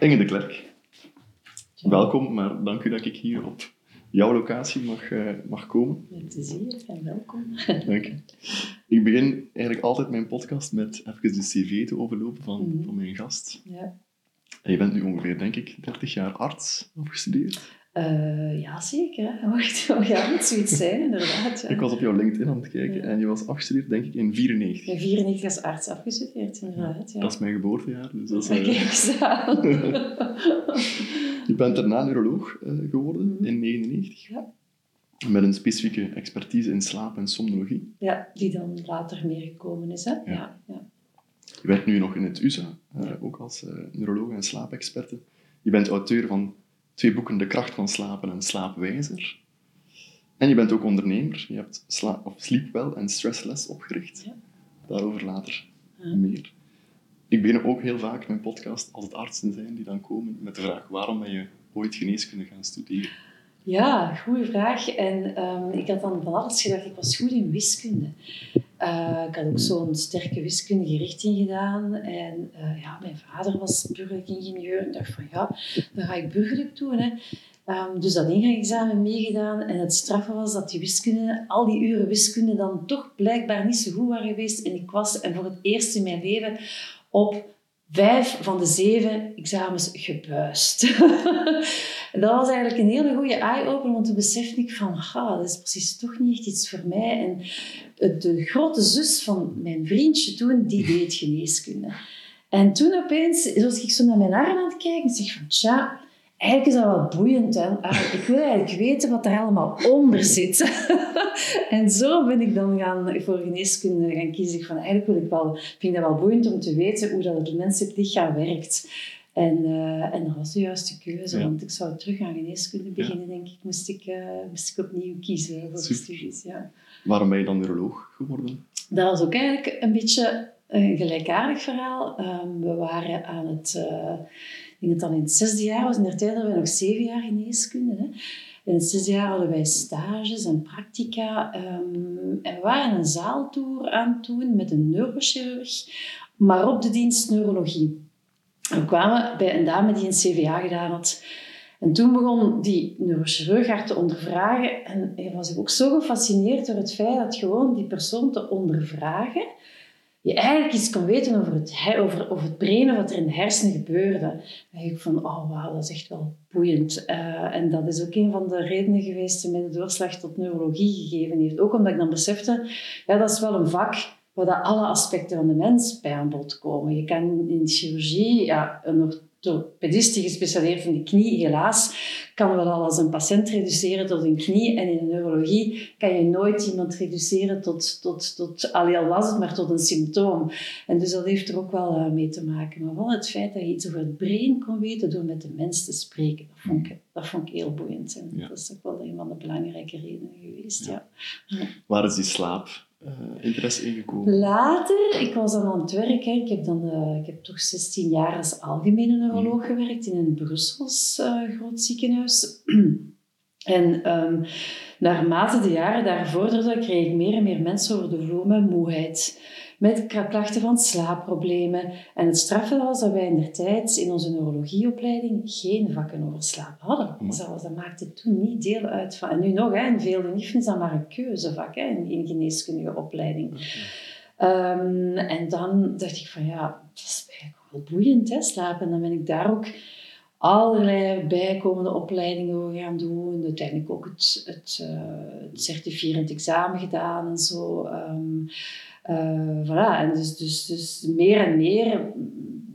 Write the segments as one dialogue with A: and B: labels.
A: Inge de Klerk, welkom, maar dank u dat ik hier op jouw locatie mag, uh, mag komen.
B: Met plezier en welkom.
A: Dank je. Ik begin eigenlijk altijd mijn podcast met even de cv te overlopen van, mm -hmm. van mijn gast.
B: Ja.
A: En je bent nu ongeveer, denk ik, 30 jaar arts afgestudeerd.
B: Uh, ja, zeker. Wacht, oh, ja, moet zoiets zijn, inderdaad. Ja.
A: Ik was op jouw LinkedIn aan het kijken ja. en je was afgestudeerd, denk ik, in 94.
B: In 94 als arts afgestudeerd, inderdaad. Ja.
A: Dat is mijn geboortejaar. Dus dat is,
B: uh... Kijk
A: je bent daarna neuroloog uh, geworden mm -hmm. in 99.
B: Ja.
A: Met een specifieke expertise in slaap en somnologie.
B: Ja, die dan later meer gekomen is. Hè? Ja. Ja, ja.
A: Je werkt nu nog in het USA, ook als neuroloog en slaapexperte. Je bent auteur van twee boeken De kracht van slapen en Slaapwijzer. En je bent ook ondernemer. Je hebt sla of Sleep Well en Stressless opgericht.
B: Ja.
A: Daarover later
B: Ja.
A: meer. Ik begin ook heel vaak mijn podcast als het artsen zijn die dan komen met de vraag waarom ben je ooit geneeskunde gaan studeren?
B: Ja, goede vraag. En ehm, ik had dan van alles gedacht. Ik was goed in wiskunde. Uh, ik had ook zo'n sterke wiskundige richting gedaan. En uh, ja, mijn vader was burgerlijk ingenieur. Ik dacht van ja, dan ga ik burgerlijk doen. Hè. Um, dus dat ingangsexamen meegedaan. En het straffe was dat die wiskunde, al die uren wiskunde dan toch blijkbaar niet zo goed waren geweest. En ik was en voor het eerst in mijn leven op vijf van de zeven examens gebuist. dat was eigenlijk een hele goede eye-opener, want toen besefte ik van, dat is precies toch niet echt iets voor mij. En de grote zus van mijn vriendje toen, die deed geneeskunde. En toen opeens was ik zo naar mijn arm aan het kijken en zeg van, tja, eigenlijk is dat wel boeiend. Hè? Ah, ik wil eigenlijk weten wat er allemaal onder zit. en zo ben ik dan gaan, voor geneeskunde gaan kiezen. Van, eigenlijk wil ik wel, vind ik dat wel boeiend om te weten hoe dat het menselijk lichaam werkt. En, uh, en dat was de juiste keuze,
A: Ja.
B: want ik zou terug aan geneeskunde beginnen, denk ik. Moest ik, uh, moest ik opnieuw kiezen voor de studies. Ja.
A: Waarom ben je dan neuroloog geworden?
B: Dat was ook eigenlijk een beetje een gelijkaardig verhaal. Um, we waren aan het, uh, ik denk dat dan in het zesde jaar was, in der tijd hadden we nog zeven jaar geneeskunde. Hè. In het zesde jaar hadden wij stages en practica. Um, en we waren een zaaltour aan het doen met een neurochirurg, maar op de dienst neurologie. We kwamen bij een dame die een CVA gedaan had. En toen begon die neurochirurg haar te ondervragen. En was ook zo gefascineerd door het feit dat gewoon die persoon te ondervragen, je eigenlijk iets kon weten over het, he- over, over het brein, wat er in de hersenen gebeurde. En ik van, oh wauw, dat is echt wel boeiend. Eh, en dat is ook een van de redenen geweest die mij de doorslag tot neurologie gegeven heeft. Ook omdat ik dan besefte, ja, dat is wel een vak waar dat alle aspecten van de mens bij aan bod komen. Je kan in chirurgie, ja, een orthopedist die gespecialiseerd in de knie, helaas, kan wel al als een patiënt reduceren tot een knie. En in de neurologie kan je nooit iemand reduceren tot, tot, tot al was het maar tot een symptoom. En dus dat heeft er ook wel uh, mee te maken. Maar wel het feit dat je iets over het brein kon weten door met de mens te spreken, dat vond ik, dat vond ik heel boeiend. En
A: Ja.
B: dat is ook wel een van de belangrijke redenen geweest.
A: Ja.
B: Ja.
A: Waar is die slaap eh, interesse ingekomen?
B: Later, ik was dan aan het werk. Hè. Ik, heb dan, eh, ik heb toch 16 jaar als algemene neuroloog gewerkt in een Brussels eh, groot ziekenhuis. en ehm, naarmate de jaren daar vorderden, kreeg ik meer en meer mensen over de vloer met moeheid. Met klachten van slaapproblemen. En het straffe was dat wij in der tijd in onze neurologieopleiding geen vakken over slaap hadden.
A: Mm.
B: Zelfs, dat maakte toen niet deel uit van... En nu nog, hè, in veel uniefs is dat maar een keuzevak hè, in, in geneeskundige opleiding. Ehm, en dan dacht ik van ja, dat is eigenlijk wel boeiend, hè, slapen. En dan ben ik daar ook allerlei bijkomende opleidingen over gaan doen. Uiteindelijk ook het, het, eh, het certifierend examen gedaan en zo. Ehm, eh, voilà, en dus, dus, dus meer en meer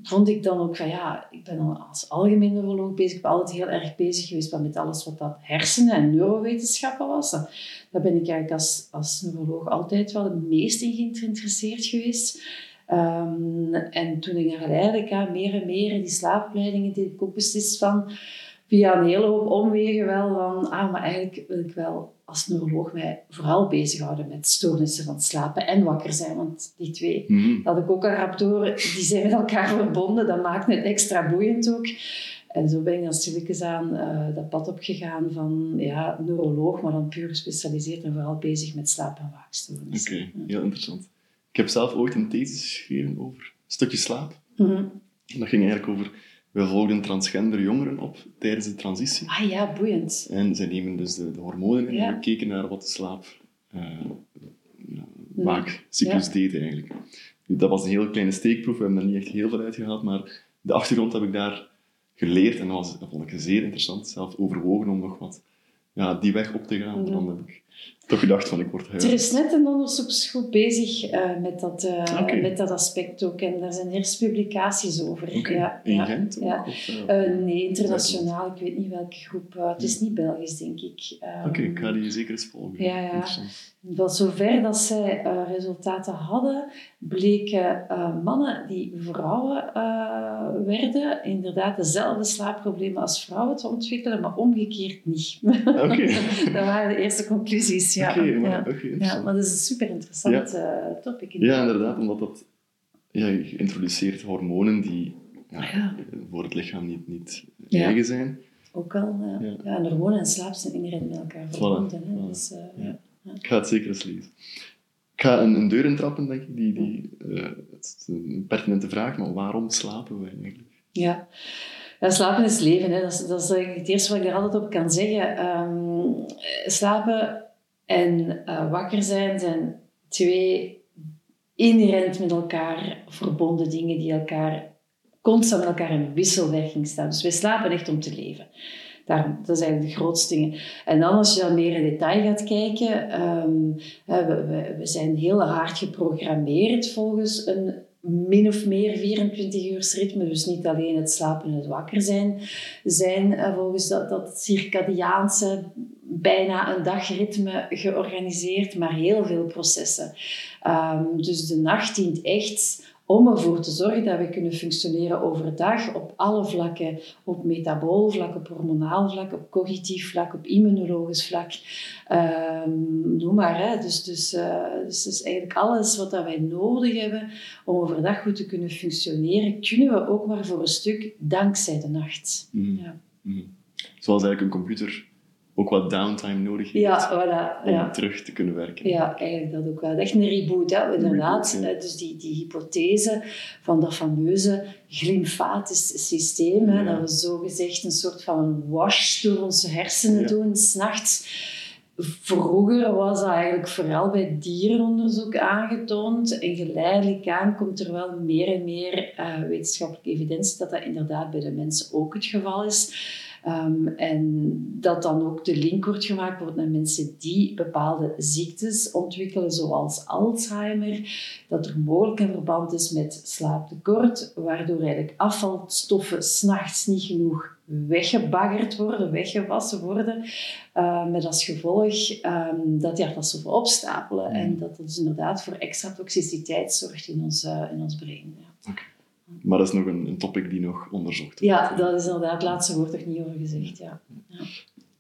B: vond ik dan ook van ja, ik ben als algemeen neuroloog bezig. Ik ben altijd heel erg bezig geweest met alles wat dat hersenen en neurowetenschappen was. Daar ben ik eigenlijk als, als neuroloog altijd wel het meest in geïnteresseerd geweest. Ehm, en toen ik geleidelijk aan meer en meer die slaapopleidingen deed ik ook beslist van, via een hele hoop omwegen wel van, ah, maar eigenlijk wil ik wel als neuroloog mij vooral bezighouden met stoornissen van slapen en wakker zijn, want die twee
A: Mhm.
B: dat ik ook al rap door, die zijn met elkaar verbonden. Dat maakt het extra boeiend ook. En zo ben ik dan stilletjes aan eh, dat pad opgegaan van ja, neuroloog, maar dan puur gespecialiseerd en vooral bezig met slaap- en waakstoornissen.
A: Oké, heel interessant. Ik heb zelf ooit een thesis geschreven over een stukje slaap.
B: Mhm.
A: En dat ging eigenlijk over we volgden transgender jongeren op tijdens de transitie.
B: Ah ja, boeiend.
A: En zij nemen dus de, de hormonen
B: Ja.
A: en we keken naar wat de slaap eh, ja, deed eigenlijk. Dat was een heel kleine steekproef, we hebben daar niet echt heel veel uitgehaald, maar de achtergrond heb ik daar geleerd en dat, was, dat vond ik zeer interessant. Zelf overwogen om nog wat ja, die weg op te gaan.
B: Mhm.
A: Dan heb ik toch gedacht van ik word
B: Er is net een onderzoeksgroep bezig eh, met, dat, eh, met dat aspect ook. En daar zijn eerst publicaties over. Ja,
A: in
B: ja,
A: Gent ook?
B: ja.
A: Of, eh,
B: nee, internationaal. Ik weet niet welke groep. het is niet Belgisch, denk ik. Ehm,
A: Oké, ik ga die zeker eens volgen.
B: Ja, ja. Zover dat zij resultaten hadden, bleken mannen die vrouwen werden, inderdaad dezelfde slaapproblemen als vrouwen te ontwikkelen, maar omgekeerd niet.
A: Oké.
B: dat waren de eerste conclusies. Ja,
A: Oké, maar-
B: ja. maar dat is een super interessant eh, topic.
A: Ja, inderdaad, omdat dat ja, je introduceert hormonen die ja,
B: Ja.
A: voor het lichaam niet, niet eigen zijn.
B: Ook al, ja. En hormonen en slaap zijn inherent met elkaar verbonden. hè.
A: voilà.
B: Dus, eh,
A: Ja.
B: ja.
A: Ik ga het zeker eens lezen. Ik ga een, een deur intrappen, denk ik. Die, die, eh, het is een pertinente vraag, maar waarom slapen wij eigenlijk?
B: Ja. ja, slapen is leven. Hè. Dat, is, dat is het eerste wat ik er altijd op kan zeggen. Ehm, slapen en eh, wakker zijn zijn twee inherent met elkaar verbonden dingen die elkaar constant met elkaar in wisselwerking staan. Dus wij slapen echt om te leven. Daarom, dat zijn de grootste dingen. En dan als je dan meer in detail gaat kijken, hè, we, we, we zijn heel hard geprogrammeerd volgens een min of meer 24 uur ritme. Dus niet alleen het slapen en het wakker zijn, zijn eh, volgens dat, dat circadiaanse bijna een dagritme georganiseerd, maar heel veel processen. Ehm, dus de nacht dient echt om ervoor te zorgen dat we kunnen functioneren overdag op alle vlakken. Op metabool vlak, op hormonaal vlak, op cognitief vlak, op immunologisch vlak. Ehm, noem maar. Hè. Dus, dus, eh, dus, dus eigenlijk alles wat dat wij nodig hebben om overdag goed te kunnen functioneren, kunnen we ook maar voor een stuk dankzij de nacht.
A: Mhm.
B: Ja.
A: Mhm. Zoals eigenlijk een computer ook wat downtime nodig heeft
B: Ja, voilà.
A: om
B: Ja.
A: terug te kunnen werken.
B: Ja, eigenlijk dat ook wel. Echt een reboot, hè? inderdaad.
A: reboot, ja.
B: Eh, Dus die, die hypothese van dat fameuze glymfatisch systeem, hè, dat we zogezegd een soort van wash door onze hersenen doen, s'nachts. Vroeger was dat eigenlijk vooral bij dierenonderzoek aangetoond. En geleidelijk aan komt er wel meer en meer eh, wetenschappelijke evidentie dat dat inderdaad bij de mensen ook het geval is. Ehm, en dat dan ook de link wordt gemaakt wordt naar mensen die bepaalde ziektes ontwikkelen, zoals Alzheimer, dat er mogelijk een verband is met slaaptekort, waardoor eigenlijk afvalstoffen s'nachts niet genoeg weggebaggerd worden, weggewassen worden, eh, met als gevolg ehm, dat die afvalstoffen opstapelen
A: Mm.
B: en dat dat dus inderdaad voor extra toxiciteit zorgt in ons, eh, in ons brein. Ja.
A: Maar dat is nog een, een topic die nog onderzocht wordt.
B: Ja, dat is inderdaad het laatste woord er niet over gezegd. Ja.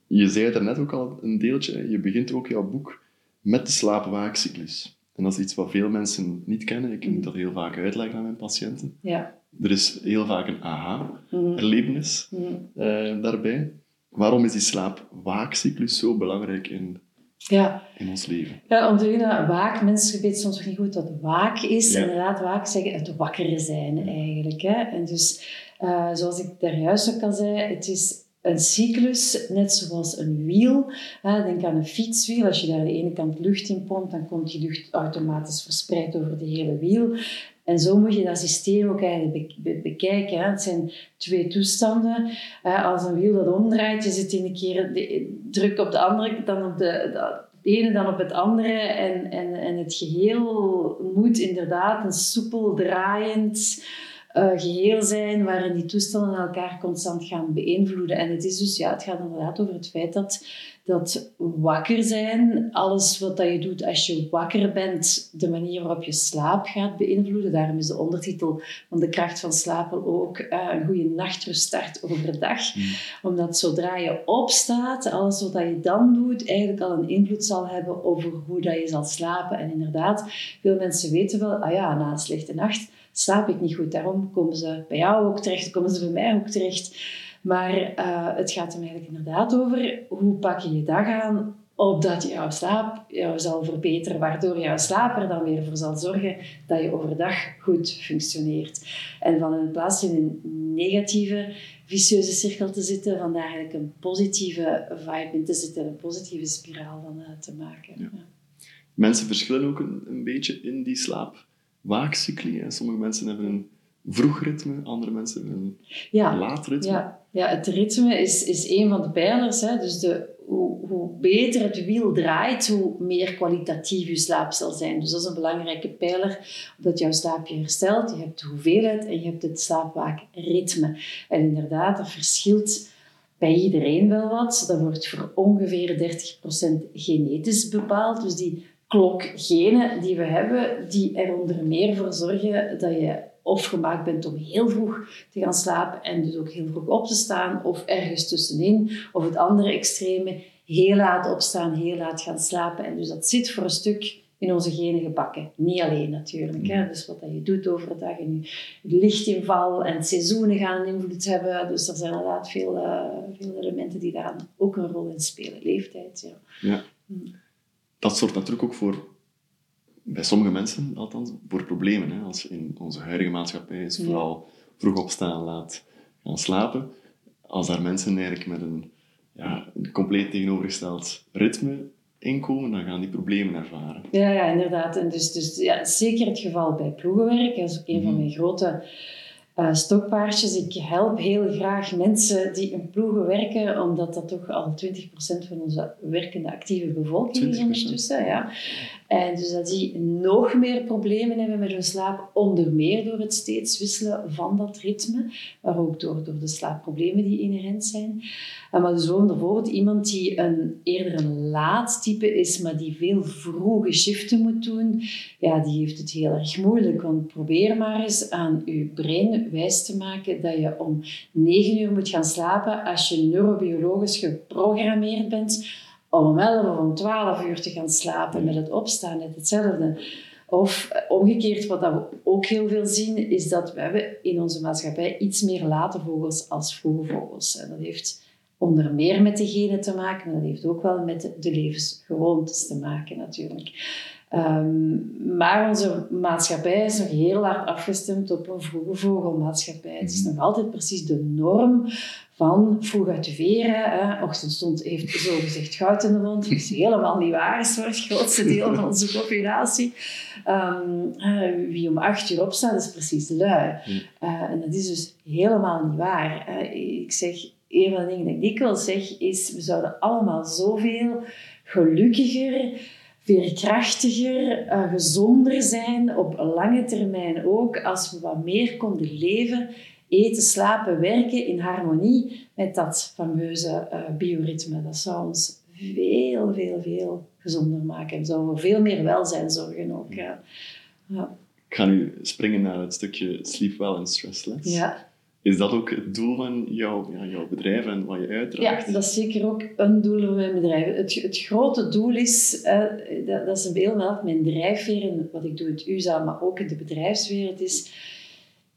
A: Je zei het daarnet ook al een deeltje. Je begint ook jouw boek met de slaap-waakcyclus. En dat is iets wat veel mensen niet kennen. Ik moet dat heel vaak uitleggen aan mijn patiënten.
B: Ja.
A: Er is heel vaak een
B: Mhm.
A: aha-erlevenis
B: Mhm.
A: eh, daarbij. Waarom is die slaap-waakcyclus zo belangrijk in,
B: ja.
A: in ons leven?
B: Ja, om te beginnen, waak, mensen weten soms nog niet goed wat waak is.
A: Ja.
B: Inderdaad, waak zeggen het wakker zijn eigenlijk. Hè. En dus, eh, zoals ik daar juist ook al zei, het is een cyclus, net zoals een wiel. Denk aan een fietswiel. Als je daar aan de ene kant lucht in pompt, dan komt die lucht automatisch verspreid over de hele wiel. En zo moet je dat systeem ook eigenlijk be- be- bekijken. Hè. Het zijn twee toestanden. Eh, als een wiel dat omdraait, je zit in een keer de, druk op de andere, dan op de, het ene dan op het andere. En, en, en het geheel moet inderdaad een soepel draaiend eh, geheel zijn, waarin die toestanden elkaar constant gaan beïnvloeden. En het is dus, ja, het gaat inderdaad over het feit dat, dat wakker zijn, alles wat dat je doet als je wakker bent, de manier waarop je slaap gaat beïnvloeden. Daarom is de ondertitel van de kracht van slapen ook eh, een goede nachtrust start overdag.
A: Mm.
B: Omdat zodra je opstaat, alles wat dat je dan doet, eigenlijk al een invloed zal hebben over hoe dat je zal slapen. En inderdaad, veel mensen weten wel, ah ja, na een slechte nacht slaap ik niet goed. Daarom komen ze bij jou ook terecht, komen ze bij mij ook terecht. Maar eh, het gaat er eigenlijk inderdaad over hoe pak je je dag aan opdat jouw slaap jou zal verbeteren, waardoor jouw slaap er dan weer voor zal zorgen dat je overdag goed functioneert. En van in plaats in een negatieve, vicieuze cirkel te zitten, van daar eigenlijk een positieve vibe in te zitten, een positieve spiraal van uh, te maken. Ja.
A: Mensen verschillen ook een, een beetje in die slaapwaakcycli. Sommige mensen hebben een vroeg ritme, andere mensen hebben een ja, laat ritme.
B: Ja, ja, het ritme is, is een van de pijlers. Hè. Dus de, hoe, hoe beter het wiel draait, hoe meer kwalitatief je slaap zal zijn. Dus dat is een belangrijke pijler, omdat jouw slaap je herstelt. Je hebt de hoeveelheid en je hebt het slaapwaakritme. En inderdaad, dat verschilt bij iedereen wel wat. Dat wordt voor ongeveer 30% genetisch bepaald. Dus die klokgenen die we hebben, die er onder meer voor zorgen dat je of gemaakt bent om heel vroeg te gaan slapen en dus ook heel vroeg op te staan, of ergens tussenin, of het andere extreme, heel laat opstaan, heel laat gaan slapen. En dus dat zit voor een stuk in onze genen gebakken. Niet alleen natuurlijk. Hè. Dus wat dat je doet overdag en je lichtinval en seizoenen gaan invloed hebben. Dus er zijn inderdaad veel, uh, veel elementen die daar ook een rol in spelen. Leeftijd, ja.
A: ja. Mm. Dat zorgt natuurlijk ook voor bij sommige mensen althans, voor problemen. Hè. Als in onze huidige maatschappij is vooral vroeg opstaan, laat gaan slapen. Als daar mensen eigenlijk met een, ja, een compleet tegenovergesteld ritme inkomen, dan gaan die problemen ervaren.
B: Ja, ja inderdaad. En dus, dus ja, zeker het geval bij ploegenwerk. Dat is ook een van mhm. mijn grote uh, stokpaardjes. Ik help heel graag mensen die in ploegen werken, omdat dat toch al 20% van onze werkende actieve bevolking is ondertussen. Ja. En dus dat die nog meer problemen hebben met hun slaap, onder meer door het steeds wisselen van dat ritme, maar ook door, door de slaapproblemen die inherent zijn. Uh, maar dus bijvoorbeeld iemand die een, eerder een laat type is, maar die veel vroege shiften moet doen, ja, die heeft het heel erg moeilijk. Want probeer maar eens aan je brein wijs te maken dat je om 9 uur moet gaan slapen als je neurobiologisch geprogrammeerd bent om 11 of om 12 uur te gaan slapen met het opstaan, net hetzelfde. Of omgekeerd, wat we ook heel veel zien, is dat we in onze maatschappij iets meer late vogels als vroege vogels. En dat heeft onder meer met de genen te maken, maar dat heeft ook wel met de levensgewoontes te maken natuurlijk. Um, maar onze maatschappij is nog heel hard afgestemd op een vroege vogelmaatschappij. Het is nog altijd precies de norm van vroeg uit de veren. Hè. Ochtendstond heeft zogezegd goud in de mond. Dat is helemaal niet waar, is voor het grootste deel van onze populatie. Um, wie om acht uur opstaat, is precies lui. Uh, en dat is dus helemaal niet waar. Uh, ik zeg, een van de dingen die ik dikwijls zeg, is we zouden allemaal zoveel gelukkiger veerkrachtiger, uh, gezonder zijn, op lange termijn ook, als we wat meer konden leven, eten, slapen, werken in harmonie met dat fameuze uh, bioritme. Dat zou ons veel, veel, veel gezonder maken en zou voor veel meer welzijn zorgen ook. Ja.
A: Ik ga nu springen naar het stukje sleep well en stress less. Ja. Is dat ook het doel van jouw, ja, jouw bedrijf en wat je uitdraagt?
B: Ja, dat is zeker ook een doel van mijn bedrijf. Het, het grote doel is, dat, dat, is een heel mijn drijfveer en wat ik doe in het USA, maar ook in de bedrijfswereld is...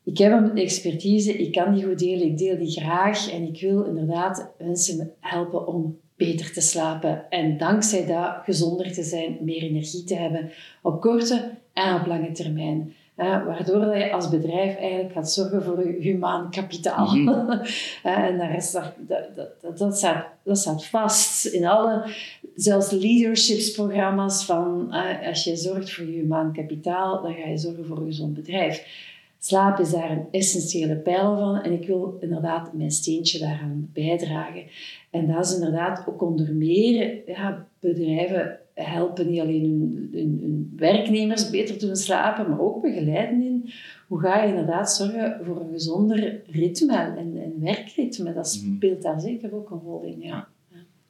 B: Ik heb een expertise, ik kan die goed delen, ik deel die graag en ik wil inderdaad mensen helpen om beter te slapen en dankzij dat gezonder te zijn, meer energie te hebben op korte en op lange termijn waardoor dat je als bedrijf eigenlijk gaat zorgen voor je humaan kapitaal. Mhm. en daar is, dat, dat, dat, staat, dat staat vast in alle, zelfs leadershipsprogramma's van als je zorgt voor je humaan kapitaal, dan ga je zorgen voor een gezond bedrijf. Slaap is daar een essentiële pijler van en ik wil inderdaad mijn steentje daaraan bijdragen. En dat is inderdaad ook onder meer ja, bedrijven helpen niet alleen hun, werknemers beter te slapen, maar ook begeleiden in hoe ga je inderdaad zorgen voor een gezonder ritme en, en werkritme. Dat mhm. speelt daar zeker ook een rol in. Ja.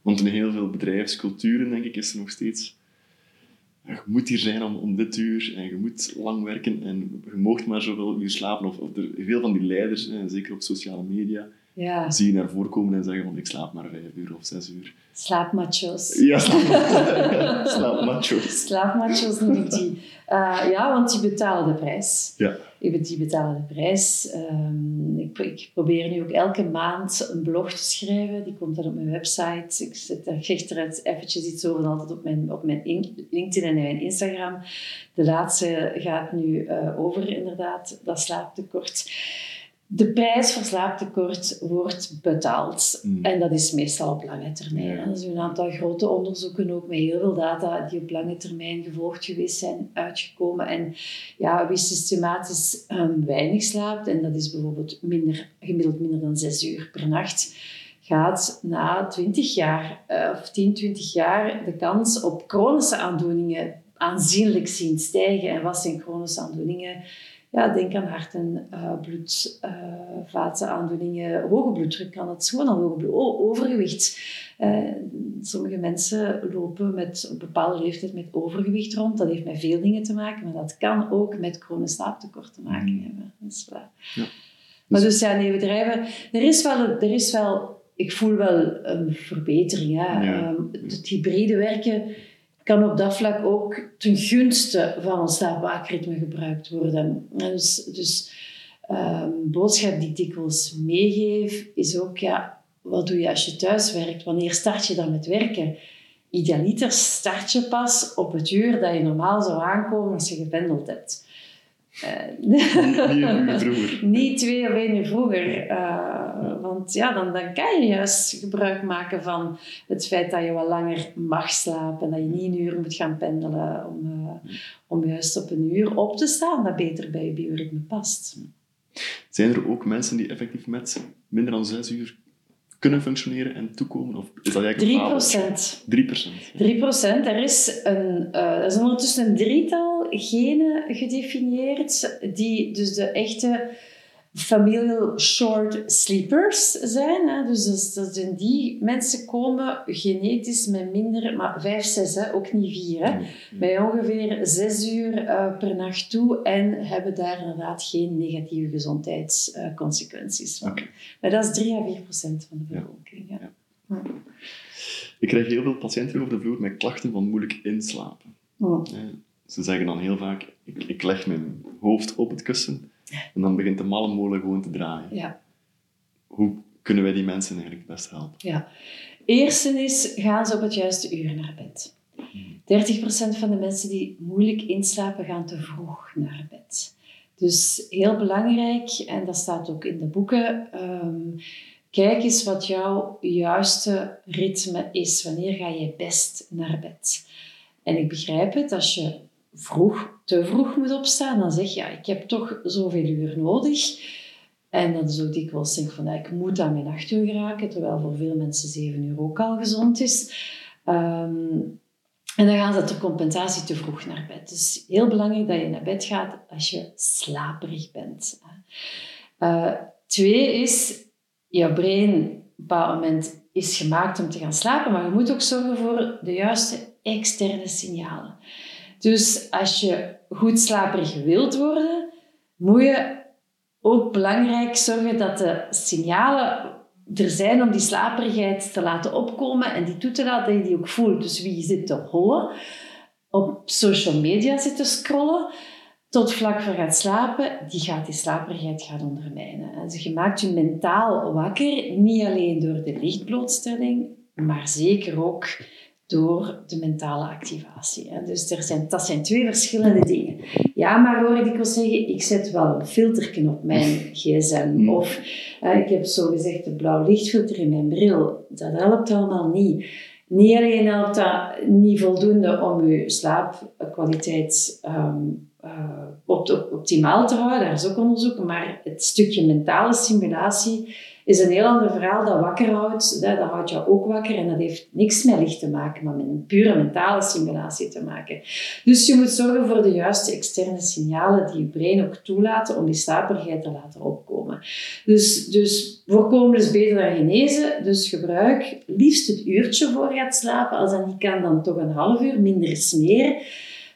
A: Want in heel veel bedrijfsculturen, denk ik, is er nog steeds... Je moet hier zijn om, om dit uur en je moet lang werken en je moogt maar zoveel uur slapen. Of, of er, veel van die leiders, zeker op sociale media,
B: Ja,
A: zie je naar voren komen en zeggen van ik slaap maar vijf uur of zes uur.
B: slaapmachos.
A: Ja, slaap, slaapmacho's.
B: Slaapmachos noem ik die. Eh, ja, want die betalen de prijs.
A: Ja.
B: Die betalen de prijs. Ehm, ik, ik probeer nu ook elke maand een blog te schrijven. Die komt dan op mijn website. Ik zet daar er eventjes iets over altijd op mijn, op mijn in- LinkedIn en mijn Instagram. De laatste gaat nu eh, over inderdaad dat slaaptekort. De prijs voor slaaptekort wordt betaald.
A: Mm.
B: En dat is meestal op lange termijn. Er zijn een aantal grote onderzoeken ook met heel veel data die op lange termijn gevolgd geweest zijn, uitgekomen. En ja, wie systematisch ehm, weinig slaapt, en dat is bijvoorbeeld minder, gemiddeld minder dan zes uur per nacht, gaat na 20 jaar eh, of 10, 20 jaar de kans op chronische aandoeningen aanzienlijk zien stijgen. En wat zijn chronische aandoeningen? Ja, denk aan hart- en uh, bloedvatenaandoeningen, hoge bloeddruk kan het, gewoon al hoge bloed, overgewicht. Eh, sommige mensen lopen met een bepaalde leeftijd met overgewicht rond. Dat heeft met veel dingen te maken, maar dat kan ook met chronisch slaaptekort te maken
A: Mm.
B: hebben. Dus.
A: Ja.
B: Maar dus ja, nee, bedrijven... Er is wel... Er is wel ik voel wel een verbetering. Ja.
A: Ja.
B: Ehm, het hybride werken kan op dat vlak ook ten gunste van ons slaapwaakritme gebruikt worden. En Dus, dus ehm, boodschap die ik dikwijls meegeef, is ook, ja, wat doe je als je thuis werkt? Wanneer start je dan met werken? Idealiter start je pas op het uur dat je normaal zou aankomen als je gependeld hebt. Eh,
A: Niet, vroeger.
B: niet twee of één uur vroeger. eh, want ja, dan, dan kan je juist gebruik maken van het feit dat je wat langer mag slapen. Dat je niet een uur moet gaan pendelen om, eh, om juist op een uur op te staan dat beter bij je bioritme past.
A: Zijn er ook mensen die effectief met minder dan zes uur kunnen functioneren en toekomen? Of is dat eigenlijk
B: 3
A: een fabel?
B: procent.
A: 3 procent.
B: 3 procent. Er is, een, eh, er is ondertussen een drietal genen gedefinieerd die dus de echte familial short sleepers zijn. Hè. Dus dat, dat zijn die mensen komen genetisch met minder, maar 5, 6, hè, ook niet 4. Hè. Bij ongeveer 6 uur eh, per nacht toe en hebben daar inderdaad geen negatieve gezondheidsconsequenties van. Maar dat is 3 à 4 procent van de bevolking. Ja.
A: Ja.
B: Ja.
A: Ik krijg heel veel patiënten over de vloer met klachten van moeilijk inslapen.
B: Oh.
A: Eh, Ze zeggen dan heel vaak, ik, ik leg mijn hoofd op het kussen en dan begint de malle molen gewoon te draaien.
B: Ja.
A: Hoe kunnen wij die mensen eigenlijk het best helpen?
B: Ja. Eerste is, gaan ze op het juiste uur naar bed. 30% van de mensen die moeilijk inslapen, gaan te vroeg naar bed. Dus heel belangrijk, en dat staat ook in de boeken, ehm, kijk eens wat jouw juiste ritme is. Wanneer ga je best naar bed? En ik begrijp het, als je vroeg, te vroeg moet opstaan, dan zeg je, ja, ik heb toch zoveel uur nodig. En dat is ook dikwijls denk van, ik moet aan mijn acht uur geraken, terwijl voor veel mensen zeven uur ook al gezond is. Ehm, en dan gaan ze ter compensatie te vroeg naar bed. Dus heel belangrijk dat je naar bed gaat als je slaperig bent. Eh, twee is, jouw brein op een bepaald moment is gemaakt om te gaan slapen, maar je moet ook zorgen voor de juiste externe signalen. Dus als je goed slaperig wilt worden, moet je ook belangrijk zorgen dat de signalen er zijn om die slaperigheid te laten opkomen en die toe te laten, dat je die ook voelt. Dus wie zit te hollen, op social media zit te scrollen, tot vlak voor gaat slapen, die gaat die slaperigheid gaan ondermijnen. En dus je maakt je mentaal wakker, niet alleen door de lichtblootstelling, maar zeker ook door de mentale activatie. En dus er zijn, dat zijn twee verschillende dingen. Ja, maar hoor ik dikwijls zeggen, ik zet wel een filterken op mijn gsm.
A: Mm.
B: Of eh, ik heb zo gezegd een blauw lichtfilter in mijn bril. Dat helpt allemaal niet. Niet alleen helpt dat niet voldoende om je slaapkwaliteit ehm, eh, op, op, optimaal te houden, daar is ook onderzoek, maar het stukje mentale stimulatie is een heel ander verhaal dat wakker houdt. Dat, houdt jou ook wakker en dat heeft niks met licht te maken, maar met een pure mentale stimulatie te maken. Dus je moet zorgen voor de juiste externe signalen die je brein ook toelaten om die slaperigheid te laten opkomen. Dus, dus voorkomen is beter dan genezen. Dus gebruik liefst het uurtje voor je gaat slapen. Als dat niet kan, dan toch een half uur. Minder is meer.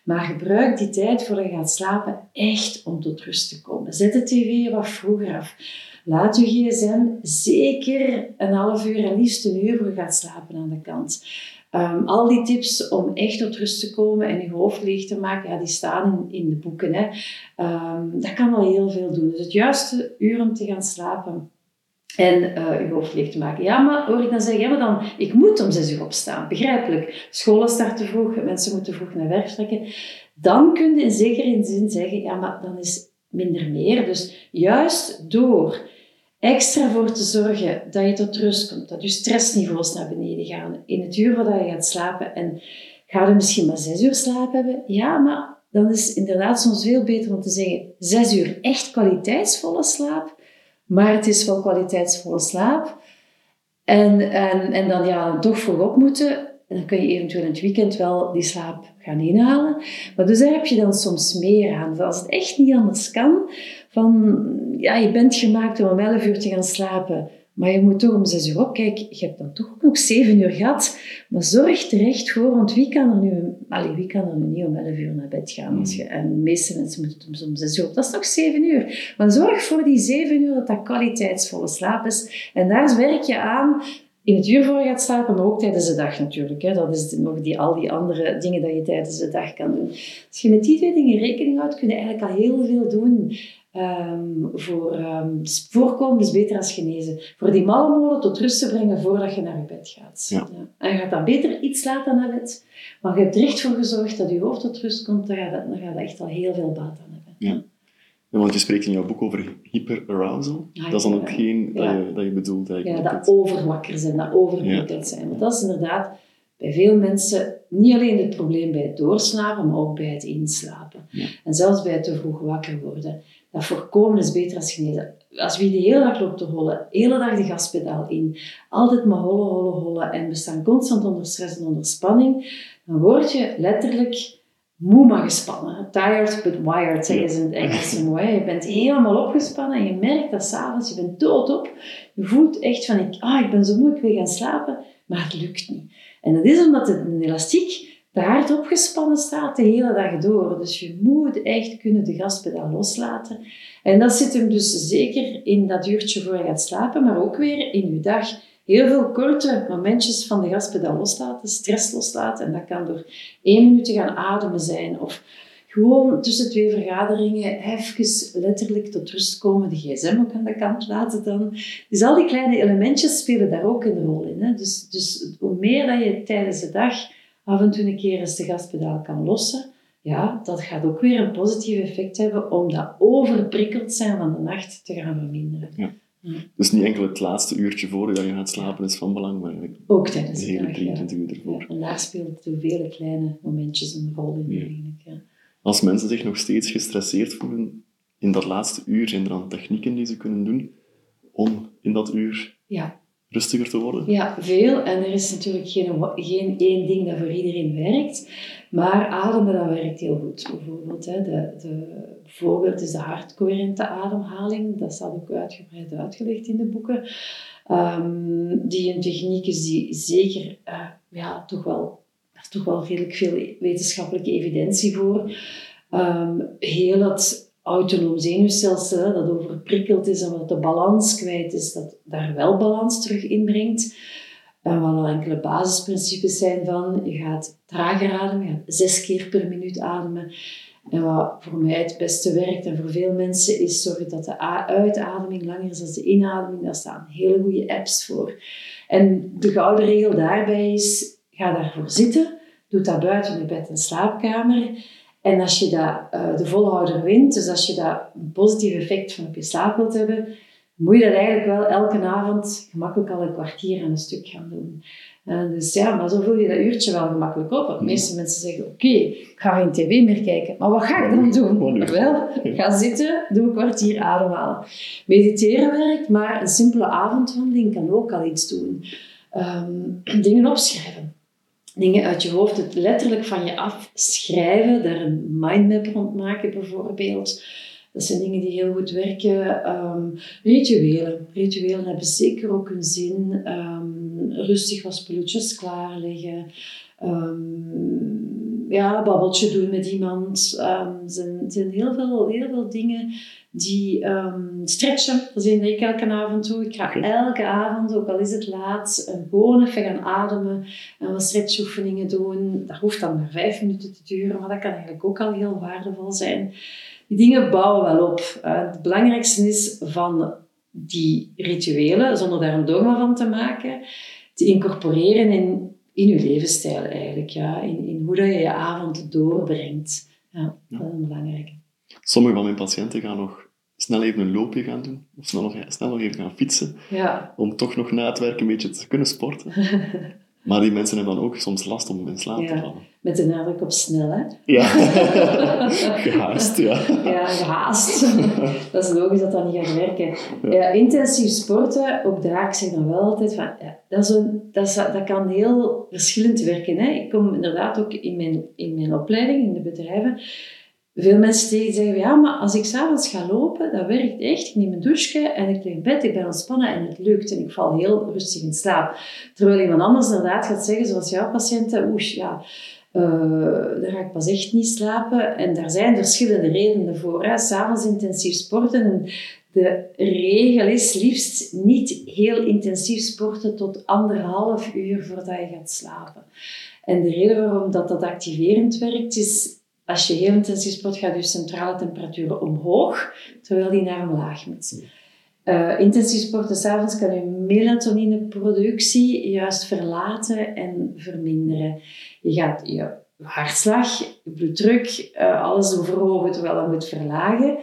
B: Maar gebruik die tijd voor je gaat slapen echt om tot rust te komen. Zet de tv wat vroeger af. Laat je gsm zeker een half uur en liefst een uur voor je gaat slapen aan de kant. Ehm, al die tips om echt tot rust te komen en je hoofd leeg te maken, ja, die staan in, in de boeken. Hè. Ehm, dat kan al heel veel doen. Dus het juiste uur om te gaan slapen en uh, je hoofd leeg te maken. Ja, maar hoor ik dan zeggen, ja, maar dan, ik moet om zes uur opstaan. Begrijpelijk. Scholen starten vroeg, mensen moeten vroeg naar werk trekken. Dan kun je in zekere zin zeggen, ja, maar dan is minder meer. Dus juist door extra voor te zorgen dat je tot rust komt, dat je stressniveaus naar beneden gaan, in het uur waar je gaat slapen en ga je misschien maar zes uur slaap hebben, ja, maar dan is inderdaad soms veel beter om te zeggen zes uur echt kwaliteitsvolle slaap, maar het is wel kwaliteitsvolle slaap. En, en, en dan ja, toch vroeg op moeten. En dan kun je eventueel in het weekend wel die slaap gaan inhalen. Maar dus daar heb je dan soms meer aan. Als het echt niet anders kan, van ja, je bent gemaakt om om 11 uur te gaan slapen, maar je moet toch om 6 uur op. Kijk, je hebt dan toch nog 7 uur gehad, maar zorg terecht voor, want wie kan er nu, allee, wie kan er nu niet om 11 uur naar bed gaan? Als je, en de meeste mensen moeten om 6 uur op. Dat is toch 7 uur. Maar zorg voor die 7 uur dat dat kwaliteitsvolle slaap is. En daar werk je aan in het uur voor gaat slapen, maar ook tijdens de dag natuurlijk. Hè. Dat is nog die, al die andere dingen dat je tijdens de dag kan doen. Als je met die twee dingen rekening houdt, kun je eigenlijk al heel veel doen. Um, voor um, voorkomen is beter als genezen. Voor die malle molen tot rust te brengen voordat je naar je bed gaat. Ja. Ja. En je gaat dan beter iets later naar bed. Maar je hebt er echt voor gezorgd dat je hoofd tot rust komt, dan gaat dat, dan gaat dat echt al heel veel baat aan hebben.
A: Ja. Ja, want je spreekt in jouw boek over hyperarousal. Ah, dat is dan ook geen dat, je, dat je bedoelt eigenlijk.
B: Ja, dat overwakker zijn, dat overprikkeld zijn. Want dat is inderdaad bij veel mensen niet alleen het probleem bij het doorslapen, maar ook bij het inslapen. En zelfs bij het te vroeg wakker worden. Dat voorkomen is beter als genezen. Als wie de hele dag loopt te hollen, hele dag de gaspedaal in, altijd maar hollen, hollen, hollen en we staan constant onder stress en onder spanning, dan word je letterlijk moe maar gespannen. Tired but wired, zeggen ze in het Engels mooi. Je bent helemaal opgespannen en je merkt dat s'avonds, je bent doodop. Je voelt echt van, ik, ah, ik ben zo moe, ik wil gaan slapen, maar het lukt niet. En dat is omdat het een elastiek te hard opgespannen staat de hele dag door. Dus je moet echt kunnen de gaspedaal loslaten. En dat zit hem dus zeker in dat uurtje voor je gaat slapen, maar ook weer in je dag. Heel veel korte momentjes van de gaspedaal loslaten, stress loslaten. En dat kan door één minuut te gaan ademen zijn of gewoon tussen twee vergaderingen even letterlijk tot rust komen, de gsm ook aan de kant laten dan. Dus al die kleine elementjes spelen daar ook een rol in. Hè? Dus, dus hoe meer dat je tijdens de dag af en toe een keer eens de gaspedaal kan lossen, ja, dat gaat ook weer een positief effect hebben om dat overprikkeld zijn van de nacht te gaan verminderen.
A: Dus niet enkel het laatste uurtje voor je gaat slapen is van belang, maar eigenlijk
B: ook tijdens
A: de hele 23 uur ervoor.
B: en daar speelt de vele kleine momentjes een rol in. Eigenlijk,
A: Als mensen zich nog steeds gestresseerd voelen in dat laatste uur, zijn er dan technieken die ze kunnen doen om in dat uur ja rustiger te worden?
B: Ja, veel. En er is natuurlijk geen, geen één ding dat voor iedereen werkt. Maar ademen, dat werkt heel goed. Bijvoorbeeld, hè, de, de, voorbeeld is de hartcoherente ademhaling. Dat staat ook uitgebreid uitgelegd in de boeken. Um, die een techniek is die zeker, uh, ja, toch wel, toch wel redelijk veel wetenschappelijke evidentie voor. Um, heel het autonoom zenuwstelsel dat overprikkeld is en wat de balans kwijt is, dat daar wel balans terug inbrengt. En wat al enkele basisprincipes zijn van, je gaat trager ademen, je gaat zes keer per minuut ademen. En wat voor mij het beste werkt en voor veel mensen is zorgen dat de uitademing langer is dan de inademing. Daar staan hele goede apps voor. En de gouden regel daarbij is, ga daarvoor zitten. Doe dat buiten je bed en slaapkamer. En als je dat, uh, de volhouder wint, dus als je dat een positief effect van op je slaap wilt hebben, moet je dat eigenlijk wel elke avond gemakkelijk al een kwartier aan een stuk gaan doen. Uh, dus ja, maar zo vul je dat uurtje wel gemakkelijk op. Want de meeste mensen zeggen, oké, ik ga geen tv meer kijken. Maar wat ga ik dan doen? Wel, ga zitten, doe een kwartier ademhalen. Mediteren werkt, maar een simpele avondwandeling kan ook al iets doen. Um, dingen opschrijven dingen uit je hoofd, het letterlijk van je afschrijven, daar een mindmap rond maken bijvoorbeeld. Dat zijn dingen die heel goed werken. Um, rituelen. Rituelen hebben zeker ook een zin. Um, rustig wat spulletjes klaarleggen. Um, ja, babbeltje doen met iemand. Er zijn, zijn heel, veel, heel veel dingen die stretchen. Dat zie ik elke avond toe. Ik ga elke avond, ook al is het laat, gewoon even gaan ademen en wat stretchoefeningen doen. Dat hoeft dan maar vijf minuten te duren, maar dat kan eigenlijk ook al heel waardevol zijn. Die dingen bouwen wel op. Uh, het belangrijkste is van die rituelen, zonder daar een dogma van te maken, te incorporeren in, in je levensstijl eigenlijk. Ja? In, in hoe dat je je avond doorbrengt. Ja, dat is belangrijk.
A: Sommige van mijn patiënten gaan nog snel even een loopje gaan doen, of snel nog, snel nog even gaan fietsen,
B: ja.
A: om toch nog na het werk een beetje te kunnen sporten. Maar die mensen hebben dan ook soms last om in slaap te vallen.
B: Met de nadruk op snel, hè?
A: Ja, gehaast, ja.
B: Ja, gehaast. dat is logisch dat dat niet gaat werken. Ja. intensief sporten, ook daar, ik zeg dan wel altijd van, ja, dat, is een, dat, is, dat kan heel verschillend werken. Hè? Ik kom inderdaad ook in mijn, in mijn opleiding, in de bedrijven, veel mensen tegen zeggen, ja, maar als ik s'avonds ga lopen, dat werkt echt. Ik neem een douche en ik in bed, ik ben ontspannen en het lukt. En ik val heel rustig in slaap. Terwijl iemand anders inderdaad gaat zeggen, zoals jouw patiënten, oeh, ja, uh, daar ga ik pas echt niet slapen. En daar zijn verschillende redenen voor. S'avonds intensief sporten. En de regel is liefst niet heel intensief sporten tot anderhalf uur voordat je gaat slapen. En de reden waarom dat, dat activerend werkt, is als je heel intensief sport, gaat je centrale temperatuur omhoog, terwijl die naar omlaag moet. Uh, intensief sporten s'avonds kan je melatonineproductie juist verlaten en verminderen. Je gaat je hartslag, je bloeddruk, uh, alles verhogen terwijl je moet verlagen.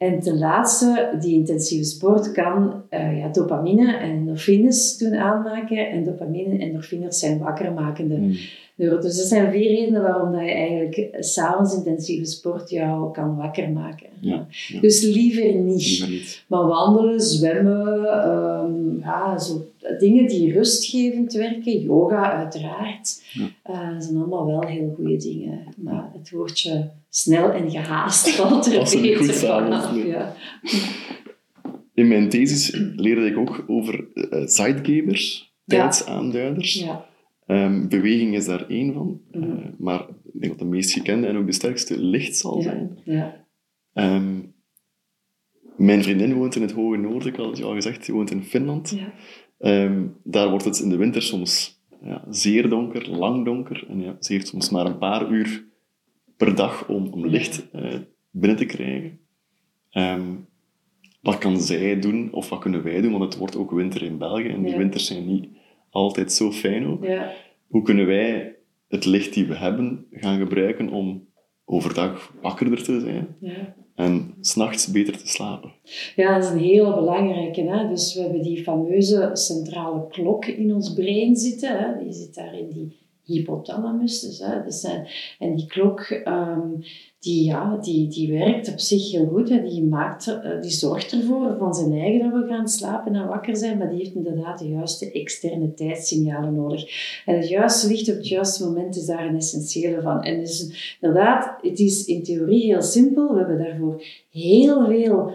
B: En ten laatste, die intensieve sport kan uh, ja, dopamine en endorfines doen aanmaken. En dopamine en endorfines zijn wakkermakende mm. Dus dat zijn vier redenen waarom dat je eigenlijk s'avonds intensieve sport jou kan wakker maken.
A: Ja,
B: Dus liever niet. Maar wandelen, zwemmen, um, ja, zo, dingen die rustgevend werken, yoga uiteraard, uh, zijn allemaal wel heel goede dingen. Maar het woordje snel en gehaast valt er beter vanaf. Ja.
A: In mijn thesis leerde ik ook over uh, zeitgebers, tijdsaanduiders.
B: Ja.
A: Um, beweging is daar één van. Mm -hmm. uh, maar ik denk dat de meest gekende en ook de sterkste licht zal zijn.
B: Ja.
A: Um, mijn vriendin woont in het hoge noorden, ik had het al gezegd, die woont in Finland. Um, daar wordt het in de winter soms ja, zeer donker, lang donker. En ja, ze heeft soms maar een paar uur per dag om, om licht uh, binnen te krijgen. wat kan zij doen, of wat kunnen wij doen? Want het wordt ook winter in België en die winters zijn niet altijd zo fijn ook.
B: Ja.
A: Hoe kunnen wij het licht die we hebben gaan gebruiken om overdag wakkerder te zijn
B: ja.
A: En s'nachts beter te slapen?
B: Ja, dat is een heel belangrijke. Hè? Dus we hebben die fameuze centrale klok in ons brein zitten. Hè? Die zit daar in die hypothalamus. Dus, hè? Dus, en die klok... Um, die, ja, die, die werkt op zich heel goed. Die, maakt, eh, die zorgt ervoor van zijn eigen dat we gaan slapen en wakker zijn, maar die heeft inderdaad de juiste externe tijdssignalen nodig. En het juiste licht op het juiste moment is daar een essentiële van. En dus inderdaad, het is in theorie heel simpel. We hebben daarvoor heel veel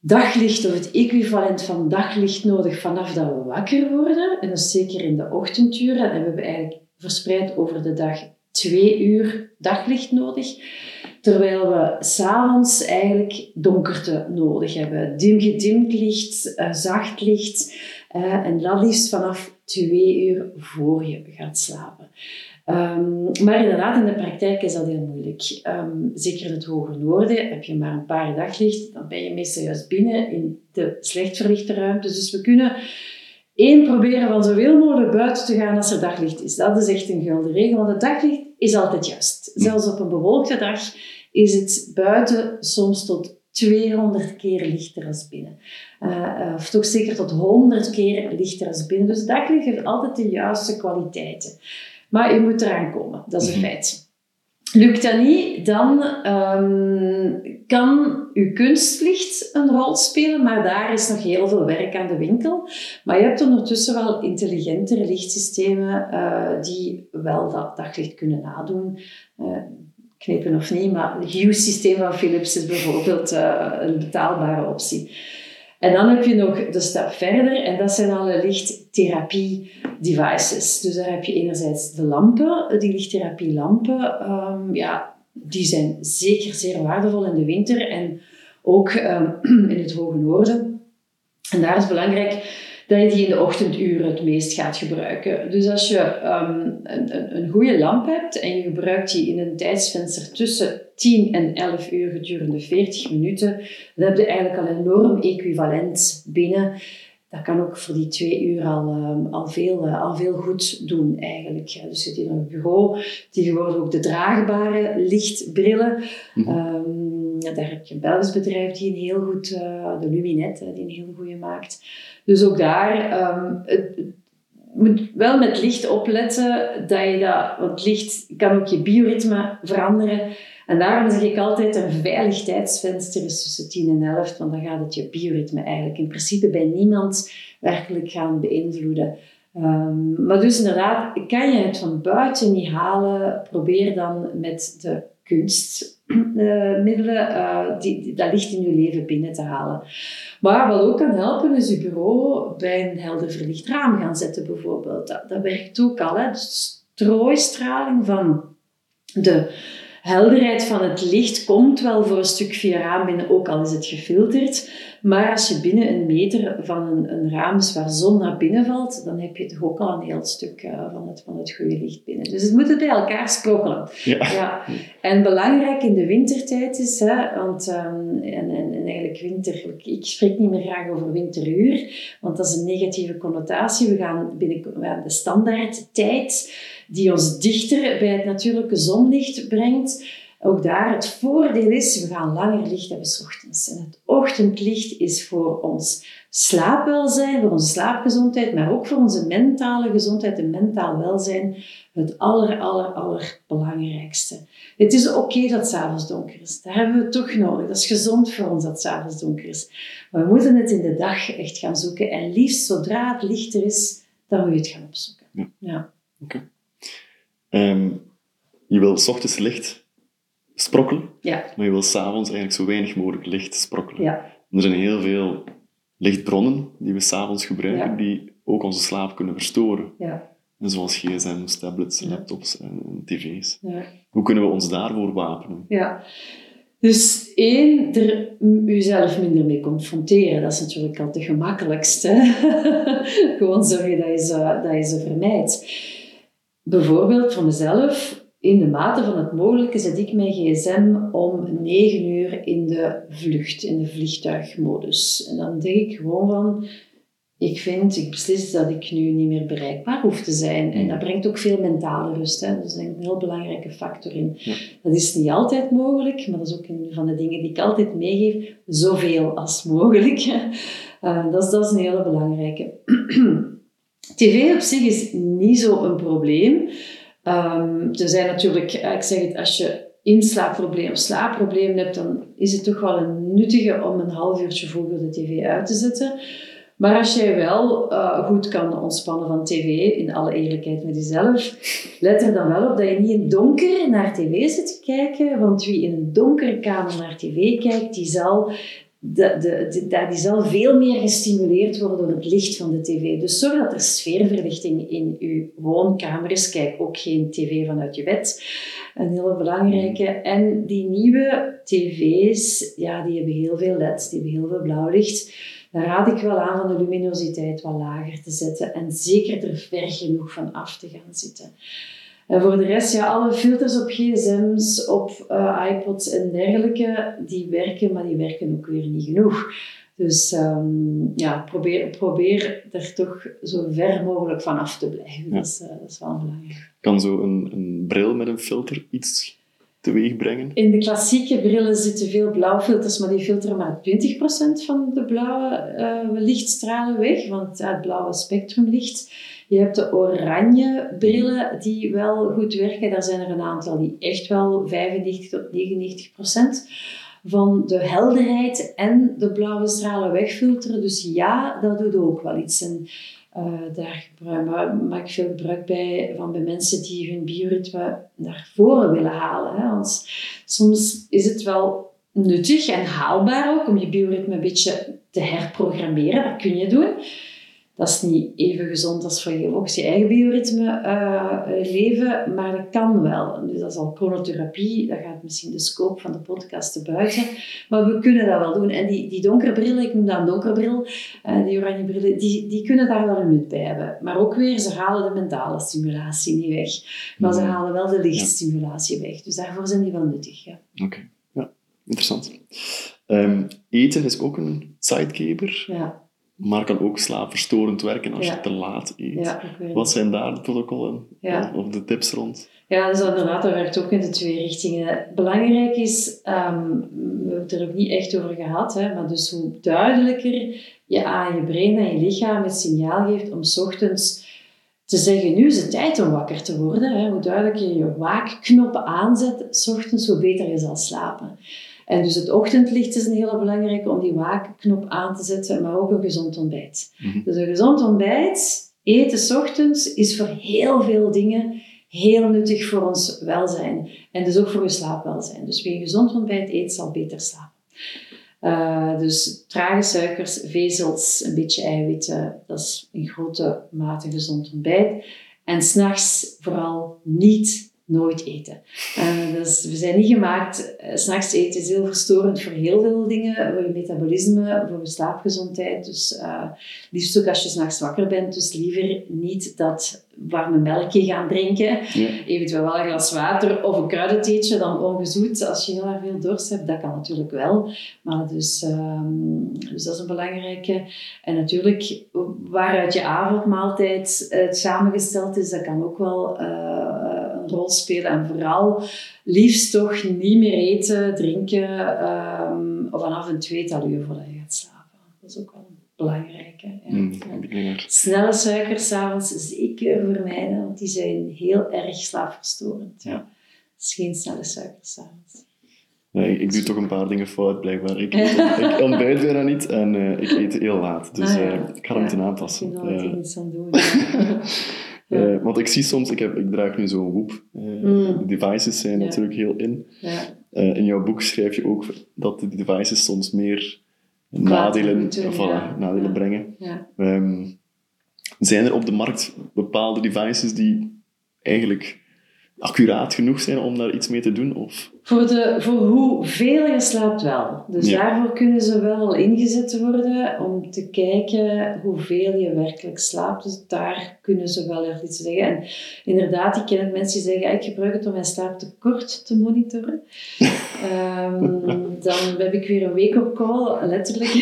B: daglicht of het equivalent van daglicht nodig vanaf dat we wakker worden. En dat zeker in de ochtenduren. En we hebben eigenlijk verspreid over de dag twee uur daglicht nodig. Terwijl we s'avonds eigenlijk donkerte nodig hebben. Dim gedimd licht, uh, zacht licht. Uh, en dat liefst vanaf twee uur voor je gaat slapen. Um, maar inderdaad, in de praktijk is dat heel moeilijk. Um, zeker in het hoge noorden heb je maar een paar daglicht. Dan ben je meestal juist binnen in de slecht verlichte ruimtes. Dus we kunnen één proberen van zoveel mogelijk buiten te gaan als er daglicht is. Dat is echt een gulden regel, want het daglicht is altijd juist. Zelfs op een bewolkte dag is het buiten soms tot 200 keer lichter als binnen. Uh, of toch zeker tot 100 keer lichter als binnen. Dus daglicht heeft altijd de juiste kwaliteiten. Maar je moet eraan komen, dat is een mhm. feit. Lukt dat niet, dan um, kan uw kunstlicht een rol spelen, maar daar is nog heel veel werk aan de winkel. Maar je hebt ondertussen wel intelligentere lichtsystemen uh, die wel dat daglicht kunnen nadoen. Uh, knippen of niet, maar het Hue-systeem van Philips is bijvoorbeeld uh, een betaalbare optie. En dan heb je nog de stap verder en dat zijn alle lichttherapie devices. Dus daar heb je enerzijds de lampen, die lichttherapielampen. Um, ja, die zijn zeker zeer waardevol in de winter en ook um, in het hoge noorden. En daar is belangrijk dat je die in de ochtenduren het meest gaat gebruiken. Dus als je um, een, een, goede lamp hebt en je gebruikt die in een tijdsvenster tussen 10 en 11 uur gedurende 40 minuten, dan heb je eigenlijk al enorm equivalent binnen. Dat kan ook voor die twee uur al, um, al, veel, uh, al veel goed doen eigenlijk. Ja, dus je hebt hier een bureau, tegenwoordig ook de draagbare lichtbrillen. Mm -hmm. um, daar heb je een Belgisch bedrijf die een heel goed, uh, de Luminet, die een heel goede maakt. Dus ook daar, um, het, moet wel met licht opletten dat je dat, want licht kan ook je bioritme veranderen. En daarom zeg ik altijd een veilig tijdsvenster is tussen 10 en 11, want dan gaat het je bioritme eigenlijk in principe bij niemand werkelijk gaan beïnvloeden. Um, maar dus inderdaad, kan je het van buiten niet halen, probeer dan met de kunstmiddelen uh, die, dat licht in je leven binnen te halen. Maar wat ook kan helpen is je bureau bij een helder verlicht raam gaan zetten bijvoorbeeld. Dat, werkt ook al. Hè? Dus strooistraling van de helderheid van het licht komt wel voor een stuk via raam binnen, ook al is het gefilterd. Maar als je binnen een meter van een, een raam is waar zon naar binnen valt, dan heb je toch ook al een heel stuk uh, van, het, van het goede licht binnen. Dus het moet het bij elkaar sprokkelen. Ja. ja. En belangrijk in de wintertijd is, hè, want, um, en, en, en, eigenlijk winter, ik spreek niet meer graag over winteruur, want dat is een negatieve connotatie. We gaan binnen de standaardtijd die ons dichter bij het natuurlijke zonlicht brengt. Ook daar, het voordeel is, we gaan langer licht hebben s ochtends. En het ochtendlicht is voor ons slaapwelzijn, voor onze slaapgezondheid, maar ook voor onze mentale gezondheid en mentaal welzijn het aller, aller, aller belangrijkste. Het is oké okay dat het s'avonds donker is. Dat hebben we toch nodig. Dat is gezond voor ons dat het s'avonds donker is. Maar we moeten het in de dag echt gaan zoeken. En liefst zodra het lichter is, dan moet je het gaan opzoeken. Ja. ja.
A: Oké. Ehm, je wil s ochtends licht sprokkelen,
B: ja.
A: maar je wil s'avonds eigenlijk zo weinig mogelijk licht sprokkelen.
B: Ja.
A: er zijn heel veel lichtbronnen die we s'avonds gebruiken, die ook onze slaap kunnen verstoren. En zoals gsm's, tablets, laptops en, tv's. Hoe kunnen we ons daarvoor wapenen?
B: Ja. Dus één, er jezelf minder mee confronteren. Dat is natuurlijk al het gemakkelijkste. Gewoon zorgen dat je ze, dat je ze vermijdt. Bijvoorbeeld voor mezelf, in de mate van het mogelijke zet ik mijn gsm om 9 uur in de vlucht, in de vliegtuigmodus. En dan denk ik gewoon van, ik vind, ik beslis dat ik nu niet meer bereikbaar hoef te zijn. En dat brengt ook veel mentale rust. Hè. Dat is een heel belangrijke factor in. Dat is niet altijd mogelijk, maar dat is ook een van de dingen die ik altijd meegeef. Zoveel als mogelijk. Uh, dat, is, dat is een hele belangrijke. TV op zich is niet zo een probleem. Um, er zijn natuurlijk, ik zeg het, als je inslaapprobleem of slaapprobleem hebt, dan is het toch wel een nuttige om een half uurtje vroeger de tv uit te zetten. Maar als jij wel uh, goed kan ontspannen van tv, in alle eerlijkheid met jezelf, let er dan wel op dat je niet in donker naar tv zit te kijken. Want wie in een donkere kamer naar tv kijkt, die zal de, de, de, die zal veel meer gestimuleerd worden door het licht van de tv. Dus zorg dat er sfeerverlichting in je woonkamer is. Kijk ook geen tv vanuit je bed. Een hele belangrijke. En die nieuwe tv's, ja, die hebben heel veel leds, die hebben heel veel blauw licht. Daar raad ik wel aan van de luminositeit wat lager te zetten en zeker er ver genoeg van af te gaan zitten. En voor de rest, ja, alle filters op gsm's, op uh, iPods en dergelijke, die werken, maar die werken ook weer niet genoeg. Dus um, ja, probeer, probeer er toch zo ver mogelijk van af te blijven. Dat, is, uh, dat is wel belangrijk.
A: Kan zo een, een bril met een filter iets teweeg brengen?
B: In de klassieke brillen zitten veel blauwfilters, maar die filteren maar 20% van de blauwe uh, lichtstralen weg, want het blauwe spectrumlicht je hebt de oranje brillen die wel goed werken. Daar zijn er een aantal die echt wel 95 tot 99 procent van de helderheid en de blauwe stralen wegfilteren. Dus ja, dat doet ook wel iets. En uh, daar maak ik veel gebruik bij van bij mensen die hun bioritme naar voren willen halen. Hè. Want soms is het wel nuttig en haalbaar ook om je bioritme een beetje te herprogrammeren. Dat kun je doen. Dat is niet even gezond als voor je volgens je eigen bioritme uh, leven, maar dat kan wel. Dus dat is al chronotherapie, dat gaat misschien de scope van de podcast te buiten. Maar we kunnen dat wel doen. En die, die donkere bril, ik noem dat een donkerbril, uh, die oranje brillen, die, die kunnen daar wel een nut bij hebben. Maar ook weer, ze halen de mentale stimulatie niet weg. Maar ze halen wel de lichtstimulatie weg. Dus daarvoor zijn die wel nuttig. Ja.
A: Oké, ja, interessant. Um, eten is ook een sidekeeper.
B: Ja
A: maar kan ook slaapverstorend werken als je te laat eet. Wat zijn daar de protocollen of de tips rond?
B: Ja, dus inderdaad, dat werkt ook in de twee richtingen. Belangrijk is, um, we hebben het er ook niet echt over gehad, hè, maar dus hoe duidelijker je aan je brein en je lichaam het signaal geeft om s ochtends te zeggen, nu is het tijd om wakker te worden. Hè, hoe duidelijker je je waakknoppen aanzet, s ochtends, hoe beter je zal slapen. En dus het ochtendlicht is een hele belangrijke om die waakknop aan te zetten, maar ook een gezond ontbijt. Mhm. Dus een gezond ontbijt, eten s ochtends, is voor heel veel dingen heel nuttig voor ons welzijn. En dus ook voor je slaapwelzijn. Dus wie een gezond ontbijt eet, zal beter slapen. Uh, dus trage suikers, vezels, een beetje eiwitten, dat is in grote mate gezond ontbijt. En s'nachts vooral niet nooit eten. Uh, dus we zijn niet gemaakt, uh, s'nachts eten is heel verstorend voor heel veel dingen, voor je metabolisme, voor je slaapgezondheid. Dus uh, liefst ook als je s'nachts wakker bent, dus liever niet dat warme melkje gaan drinken, eventueel wel een glas water of een kruidentheetje, dan ongezoet. Als je heel erg veel dorst hebt, dat kan natuurlijk wel. Maar dus, um, dus dat is een belangrijke. En natuurlijk, waaruit je avondmaaltijd samengesteld is, dat kan ook wel rol spelen. En vooral liefst toch niet meer eten, drinken um, vanaf een tweetal uur voordat je gaat slapen. Dat is ook wel belangrijk. Hè? Ja.
A: Mm,
B: Snelle suikers s'avonds zeker vermijden, want die zijn heel erg slaapverstorend. Ja. Dus geen snelle suikers s'avonds.
A: Nee, ik doe toch een paar dingen fout, blijkbaar. Ik, ik ontbijt bijna niet en uh, ik eet heel laat. Dus ah, uh, ik ga er moeten aanpassen.
B: Ik kan er iets aan doen.
A: Uh, want ik zie soms, ik, heb, ik draag nu zo'n Whoop. Uh, De devices zijn natuurlijk heel in.
B: Ja.
A: Uh, in jouw boek schrijf je ook dat de devices soms meer nadelen, voilà, nadelen brengen. Um, zijn er op de markt bepaalde devices die eigenlijk accuraat genoeg zijn om daar iets mee te doen? Of?
B: Voor, de, voor hoeveel je slaapt wel. Dus daarvoor kunnen ze wel ingezet worden om te kijken hoeveel je werkelijk slaapt. Dus daar kunnen ze wel echt iets zeggen. En inderdaad, ik ken het mensen die zeggen, ik gebruik het om mijn slaaptekort te monitoren. um, dan heb ik weer een week op call, letterlijk.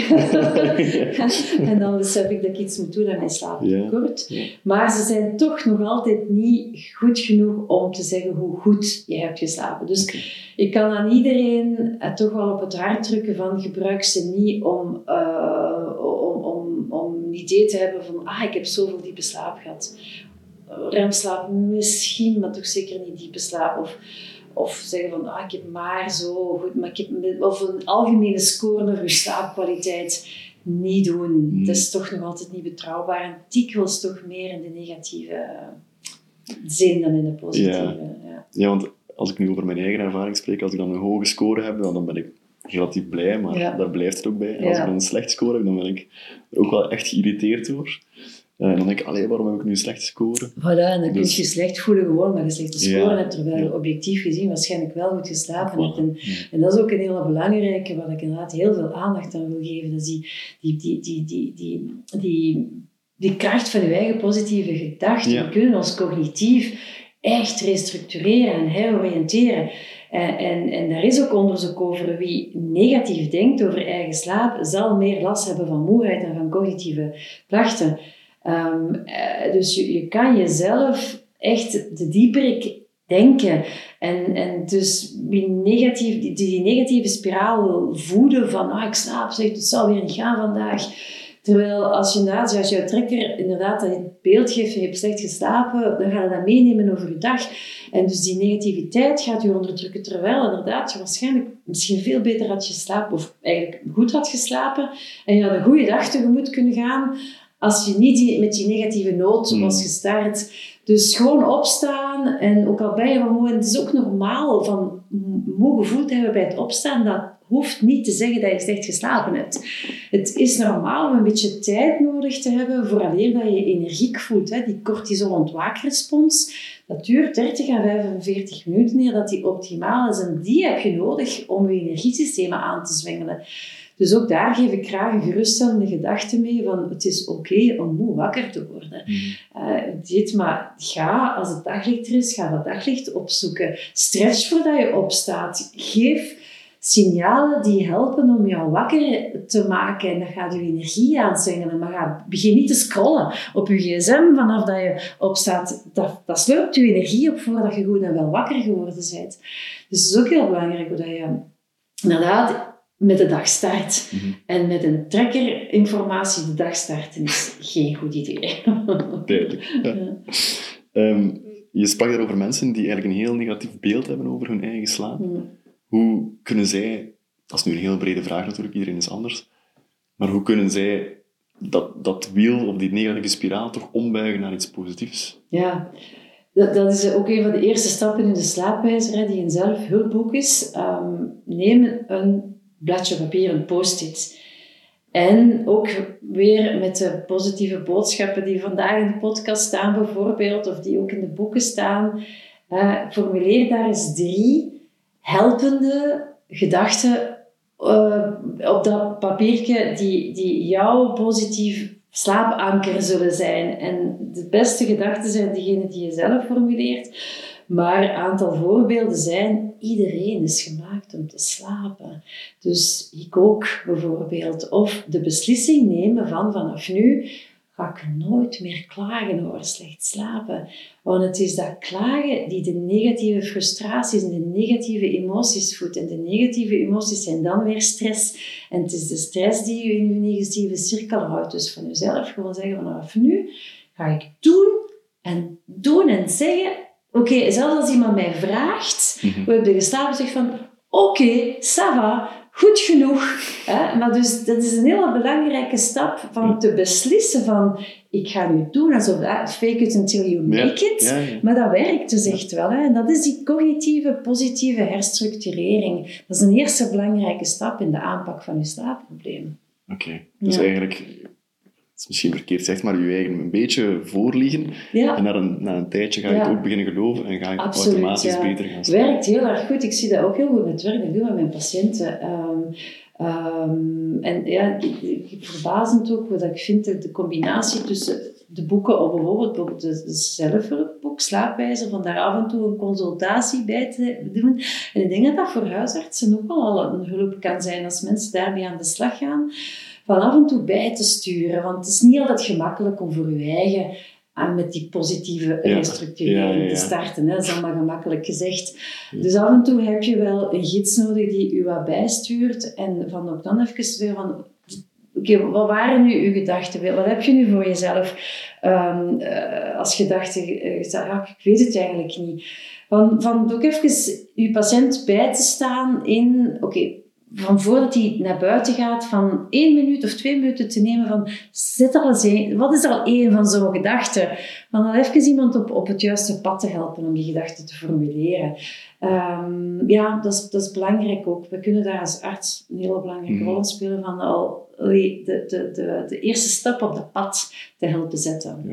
B: en dan besef ik dat ik iets moet doen aan mijn slaaptekort. Maar ze zijn toch nog altijd niet goed genoeg om te zeggen hoe goed je hebt geslapen. Dus ik kan aan iedereen uh, toch wel op het hart drukken van gebruik ze niet om, uh, om, om, om een idee te hebben van ah, ik heb zoveel diepe slaap gehad. Remslaap misschien, maar toch zeker niet diepe slaap. Of, of zeggen van ah, ik heb maar zo goed, maar ik heb, of een algemene score over je slaapkwaliteit niet doen. Mm. Het is toch nog altijd niet betrouwbaar en dikwijls toch meer in de negatieve zin dan in de positieve. Ja,
A: ja. ja want als ik nu over mijn eigen ervaring spreek, als ik dan een hoge score heb, dan ben ik relatief blij, maar daar blijft het ook bij. En als ik dan een slecht score heb, dan ben ik er ook wel echt geïrriteerd door. En eh, dan denk ik, allee, waarom heb ik nu een slechte score?
B: Voilà, en dan dus, kun je slecht voelen gewoon, maar je slechte score hebt, terwijl je objectief gezien waarschijnlijk wel goed geslapen hebt. En, en, dat is ook een hele belangrijke, waar ik inderdaad heel veel aandacht aan wil geven. Dat is die, die, die, die, die, die, die, die kracht van je eigen positieve gedachten. We kunnen ons cognitief echt restructureren en heroriënteren. En, en, en daar is ook onderzoek over. Wie negatief denkt over eigen slaap, zal meer last hebben van moeheid en van cognitieve klachten. Um, dus je, je kan jezelf echt de dieperik denken. En, en dus wie negatief, die, die negatieve spiraal voeden van ah, ik slaap, zeg, het zal weer niet gaan vandaag Terwijl als je inderdaad, als jouw trekker inderdaad dat beeld geeft van je hebt slecht geslapen, dan ga je dat meenemen over je dag. En dus die negativiteit gaat je onderdrukken. Terwijl inderdaad je waarschijnlijk misschien veel beter had geslapen, of eigenlijk goed had geslapen. En je had een goede dag tegemoet kunnen gaan als je niet met die negatieve nood hmm. was gestart. Dus gewoon opstaan en ook al ben je van moe, en het is ook normaal van moe gevoeld te hebben bij het opstaan, dat hoeft niet te zeggen dat je slecht geslapen hebt. Het is normaal om een beetje tijd nodig te hebben vooraleer dat je je energiek voelt. Hè. Die cortisol-ontwaakrespons, dat duurt 30 à 45 minuten eer dat die optimaal is. En die heb je nodig om je energiesystemen aan te zwengelen. Dus ook daar geef ik graag een geruststellende gedachte mee van het is oké om moe wakker te worden. Mm. maar ga, als het daglicht er is, ga dat daglicht opzoeken. Stretch voordat je opstaat. Geef signalen die helpen om jou wakker te maken. En dan gaat je energie aanzwengelen. Maar ga, begin niet te scrollen op je gsm vanaf dat je opstaat. Dat, dat slurpt je energie op voordat je goed en wel wakker geworden bent. Dus het is ook heel belangrijk dat je inderdaad met de dag start. Mhm. En met een tracker-informatie de dag starten is geen goed idee.
A: Duidelijk. Ja. Ehm, je sprak daar over mensen die eigenlijk een heel negatief beeld hebben over hun eigen slaap. Mhm. Hoe kunnen zij, dat is nu een heel brede vraag natuurlijk, iedereen is anders, maar hoe kunnen zij dat, dat wiel of die negatieve spiraal toch ombuigen naar iets positiefs?
B: Ja, dat, dat is ook een van de eerste stappen in de slaapwijzer, die een zelfhulpboek is. Um, neem een bladje papier, een post-it. En ook weer met de positieve boodschappen die vandaag in de podcast staan, bijvoorbeeld, of die ook in de boeken staan. Uh, formuleer daar eens drie helpende gedachten uh, op dat papiertje die, die jouw positief slaapanker zullen zijn. En de beste gedachten zijn diegene die je zelf formuleert. Maar een aantal voorbeelden zijn, iedereen is gemaakt om te slapen. Dus ik ook bijvoorbeeld. Of de beslissing nemen van vanaf nu ga ik nooit meer klagen over slecht slapen. Want het is dat klagen die de negatieve frustraties en de negatieve emoties voedt. En de negatieve emoties zijn dan weer stress. En het is de stress die je in je negatieve cirkel houdt. Dus van jezelf gewoon zeggen vanaf nu ga ik doen en doen en zeggen Oké, okay, zelfs als iemand mij vraagt, mm -hmm. hoe heb je geslapen, zeg van, oké, okay, ça va, goed genoeg. Hè? Maar dus dat is een hele belangrijke stap van te beslissen van, ik ga nu doen alsof, fake it until you make it. Maar dat werkt dus echt wel. Hè? En dat is die cognitieve, positieve herstructurering. Dat is een eerste belangrijke stap in de aanpak van je slaapproblemen.
A: Oké, dus eigenlijk is misschien verkeerd zeg maar, je eigen een beetje voorliegen. En na een, na een tijdje ga je het ook beginnen geloven en ga je automatisch beter gaan
B: slapen. Het werkt heel erg goed. Ik zie dat ook heel goed met werk. Ik doe met mijn patiënten. Um, um, en ja, verbazend ook wat ik vind, de combinatie tussen de boeken, of bijvoorbeeld de, de zelfhulpboek, slaapwijzer, van daar af en toe een consultatie bij te doen. En ik denk dat dat voor huisartsen ook wel al een hulp kan zijn als mensen daarmee aan de slag gaan van af en toe bij te sturen. Want het is niet altijd gemakkelijk om voor je eigen aan met die positieve restructurering te starten. Hè. Dat is allemaal gemakkelijk gezegd. Dus af en toe heb je wel een gids nodig die u wat bijstuurt. En van ook dan even weer van... Oké, wat waren nu uw gedachten? Wat heb je nu voor jezelf um, uh, als gedachte? Uh, ja, ik weet het eigenlijk niet. Van, van ook even uw patiënt bij te staan in... Oké, van voordat hij naar buiten gaat, van één minuut of twee minuten te nemen van, zit al eens een, wat is er al één van zo'n gedachte? Van dan even iemand op, op het juiste pad te helpen om die gedachte te formuleren. Um, ja, dat is, dat is belangrijk ook. We kunnen daar als arts een hele belangrijke mhm. rol in spelen van al de, de, de, de eerste stap op dat pad te helpen zetten.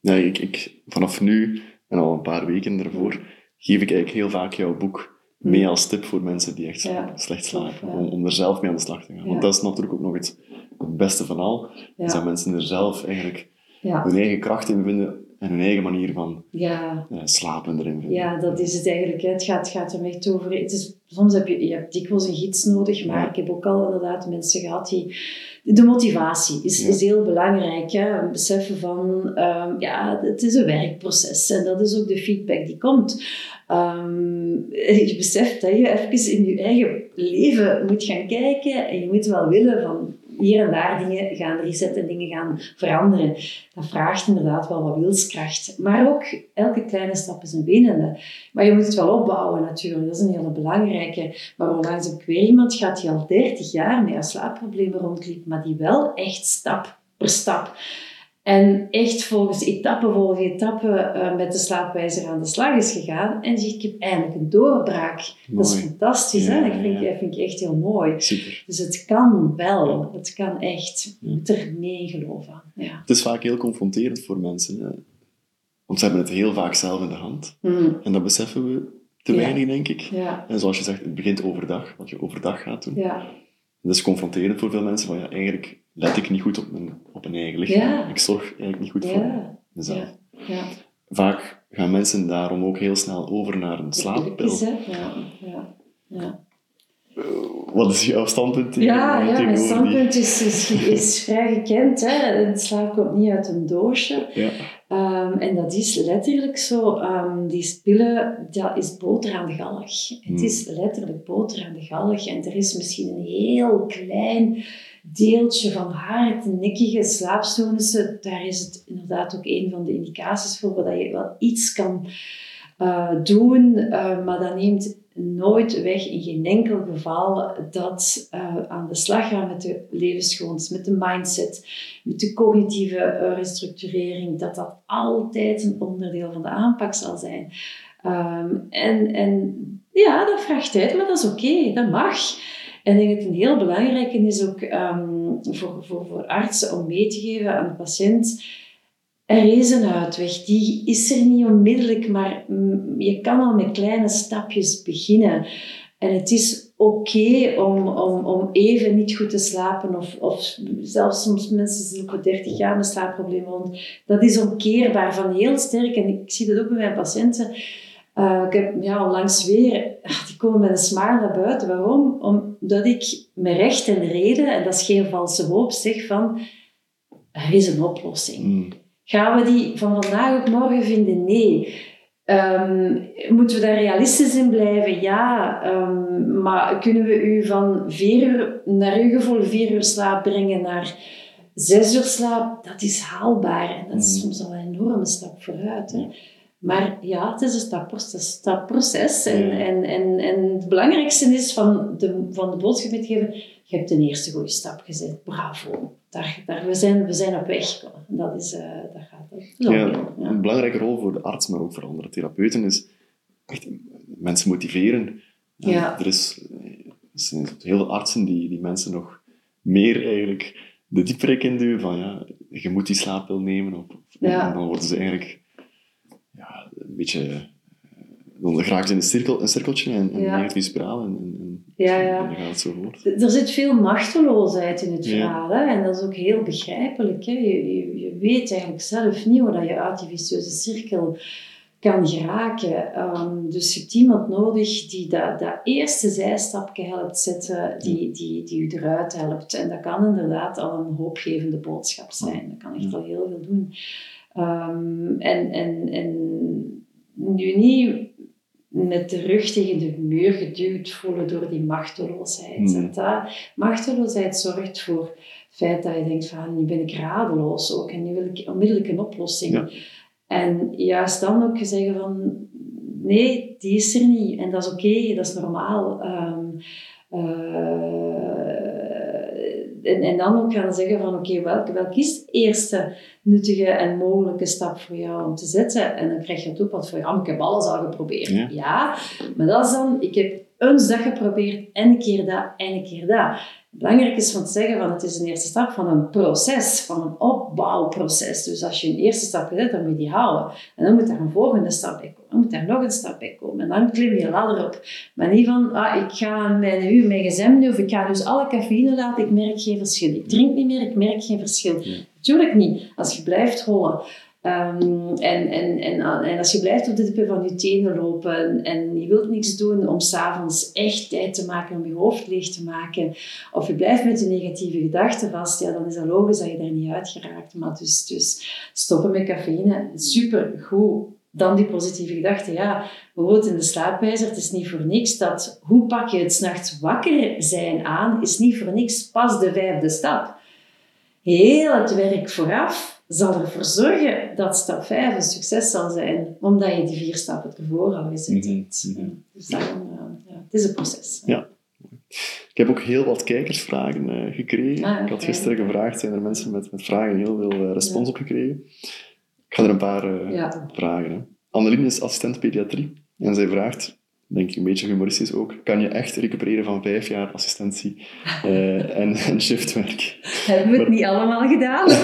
B: Ja.
A: ja. ik, ik, vanaf nu en al een paar weken daarvoor geef ik eigenlijk heel vaak jouw boek mee mm. als tip voor mensen die echt slecht slapen. Om, om er zelf mee aan de slag te gaan. Want dat is natuurlijk ook nog het, het beste van al. Is dat mensen er zelf eigenlijk hun eigen kracht in vinden en hun eigen manier van ja. Uh, slapen erin vinden.
B: Ja, dat is het eigenlijk. Het gaat, gaat er echt over. Het is, soms heb je, je hebt dikwijls een gids nodig, maar ik heb ook al inderdaad mensen gehad die... De motivatie is, is heel belangrijk. Hè? Beseffen van, um, ja, het is een werkproces en dat is ook de feedback die komt. Um, je beseft dat je even in je eigen leven moet gaan kijken en je moet wel willen van hier en daar dingen gaan resetten, dingen gaan veranderen. Dat vraagt inderdaad wel wat wilskracht. Maar ook elke kleine stap is een winnende. Maar je moet het wel opbouwen natuurlijk, dat is een hele belangrijke. Maar onlangs heb ik weer iemand gehad die al 30 jaar met slaapproblemen rondliep, maar die wel echt stap per stap En echt volgens etappe volgens etappe uh, met de slaapwijzer aan de slag is gegaan. En zegt, ik heb eindelijk een doorbraak. Dat is fantastisch, hè? Dat vind, ik, vind ik echt heel mooi.
A: Super.
B: Dus het kan wel. Het kan echt. Je moet er mee geloven. Ja.
A: Het is vaak heel confronterend voor mensen. Hè? Want ze hebben het heel vaak zelf in de hand.
B: Mm.
A: En dat beseffen we te weinig, denk ik.
B: Ja.
A: En zoals je zegt, het begint overdag. Wat je overdag gaat doen.
B: Ja.
A: Dat is confronterend voor veel mensen. Van, ja, eigenlijk let ik niet goed op mijn, op mijn eigen lichaam.
B: Ja.
A: Ik zorg eigenlijk niet goed voor mezelf.
B: Ja.
A: Vaak gaan mensen daarom ook heel snel over naar een slaappil.
B: Ja. Ja. Ja.
A: Wat is jouw standpunt
B: Ja, ja mijn standpunt
A: die?
B: is, is, is vrij gekend. Hè. Het slaap komt niet uit een doosje.
A: Ja.
B: Ehm, en dat is letterlijk zo. Ehm, die pillen, dat is boter aan de galg. Het
A: Hmm.
B: is letterlijk boter aan de galg. En er is misschien een heel klein deeltje van hardnekkige slaapstoornissen. Daar is het inderdaad ook een van de indicaties voor dat je wel iets kan eh, doen. eh, maar dat neemt nooit weg in geen enkel geval dat eh, aan de slag gaan met de levensgewoontes, met de mindset, met de cognitieve restructurering, dat dat altijd een onderdeel van de aanpak zal zijn. Ehm, en, en ja, dat vraagt tijd, maar dat is oké, dat mag. En ik denk dat een heel belangrijke is ook ehm, voor, voor, voor artsen om mee te geven aan de patiënt. Er is een uitweg, die is er niet onmiddellijk, maar je kan al met kleine stapjes beginnen. En het is oké om, om, om even niet goed te slapen, of, of zelfs soms mensen zitten voor 30 jaar met slaapproblemen rond. Dat is omkeerbaar van heel sterk. En ik zie dat ook bij mijn patiënten. Uh, ik heb ja, onlangs weer, ach, die komen met een smaal naar buiten. Waarom? Omdat ik met recht en reden, en dat is geen valse hoop, zeg van, er is een oplossing.
A: Mm.
B: Gaan we die van vandaag op morgen vinden? Nee. Um, moeten we daar realistisch in blijven? Ja. Um, maar kunnen we u van vier uur, naar uw gevoel vier uur slaap brengen naar zes uur slaap? Dat is haalbaar. En dat is
A: Mm.
B: soms al een enorme stap vooruit. Hè. Maar ja, het is een stapproces. stapproces. En,
A: Ja.
B: en, en, en het belangrijkste is van de, van de boodschap geven, je hebt een eerste goede stap gezet. Bravo. Daar, daar, we, zijn, we zijn op weg. Dat, is, uh, dat gaat er.
A: Ja,
B: ja.
A: Een belangrijke rol voor de arts, maar ook voor andere therapeuten, is echt mensen motiveren. En
B: Ja.
A: Er, is, er zijn heel veel artsen die, die mensen nog meer eigenlijk de dieperik induwen van ja, je moet die slaappil nemen. En dan worden ze eigenlijk een beetje... eh, Dan in een, cirkel, een cirkeltje en een
B: Ja.
A: spiraal en, en, en,
B: Ja, ja.
A: en dan gaat het zo voort.
B: Er zit veel machteloosheid in het verhaal. Hè? En dat is ook heel begrijpelijk. Hè? Je, je, je weet eigenlijk zelf niet hoe dat je uit die vicieuze cirkel kan geraken. Ehm, dus je hebt iemand nodig die dat, dat eerste zijstapje helpt zetten, die, die, die u eruit helpt. En dat kan inderdaad al een hoopgevende boodschap zijn. Dat kan echt al heel veel doen. Ehm, en, en, en nu niet met de rug tegen de muur geduwd voelen door die machteloosheid.
A: Hmm.
B: En dat, machteloosheid zorgt voor het feit dat je denkt van nu ben ik radeloos ook en nu wil ik onmiddellijk een oplossing.
A: Ja.
B: En juist dan ook zeggen van nee, die is er niet en dat is oké, dat is normaal. Ehm, eh, en, en dan ook gaan zeggen van oké, welke welk is de eerste nuttige en mogelijke stap voor jou om te zetten? En dan krijg je het ook wat van ja, ik heb alles al geprobeerd.
A: Ja.
B: ja, maar dat is dan, ik heb eens dat geprobeerd en een keer dat en een keer dat. Belangrijk is van te zeggen van het is een eerste stap van een proces, van een opbouwproces. Dus als je een eerste stap gezet, dan moet je die houden. En dan moet daar een volgende stap bij komen. Dan moet daar nog een stap bij komen. En dan klim je ladder op. Maar niet van, ah, ik ga mijn uur mijn gsm nu, of ik ga dus alle cafeïne laten, ik merk geen verschil. Ik drink niet meer, ik merk geen verschil. Natuurlijk niet, als je blijft hollen. Ehm, en, en, en, en als je blijft op de tippen van je tenen lopen en je wilt niks doen om s'avonds echt tijd te maken om je hoofd leeg te maken, of je blijft met je negatieve gedachten vast, ja, dan is dat logisch dat je daar niet uit geraakt. Maar dus, dus stoppen met cafeïne, super goed. Dan die positieve gedachten, ja, bijvoorbeeld in de slaapwijzer, het is niet voor niks dat hoe pak je het s'nachts wakker zijn aan, is niet voor niks pas de vijfde stap. Heel het werk vooraf zal ervoor zorgen dat stap 5 een succes zal zijn, omdat je die vier stappen ervoor al gezet
A: Mhm,
B: hebt.
A: mhm.
B: Ja, Dus daarom, ja, ja, het is een proces.
A: Ja. Ik heb ook heel wat kijkersvragen uh, gekregen.
B: Ah,
A: ik had gisteren gevraagd, zijn er mensen met, met vragen heel veel uh, respons ja. op gekregen. Ik ga er een paar uh, ja. vragen. Hè. Annelien is assistent pediatrie en zij vraagt, denk ik een beetje humoristisch ook, kan je echt recupereren van vijf jaar assistentie en, en shiftwerk?
B: Hebben we het niet allemaal gedaan?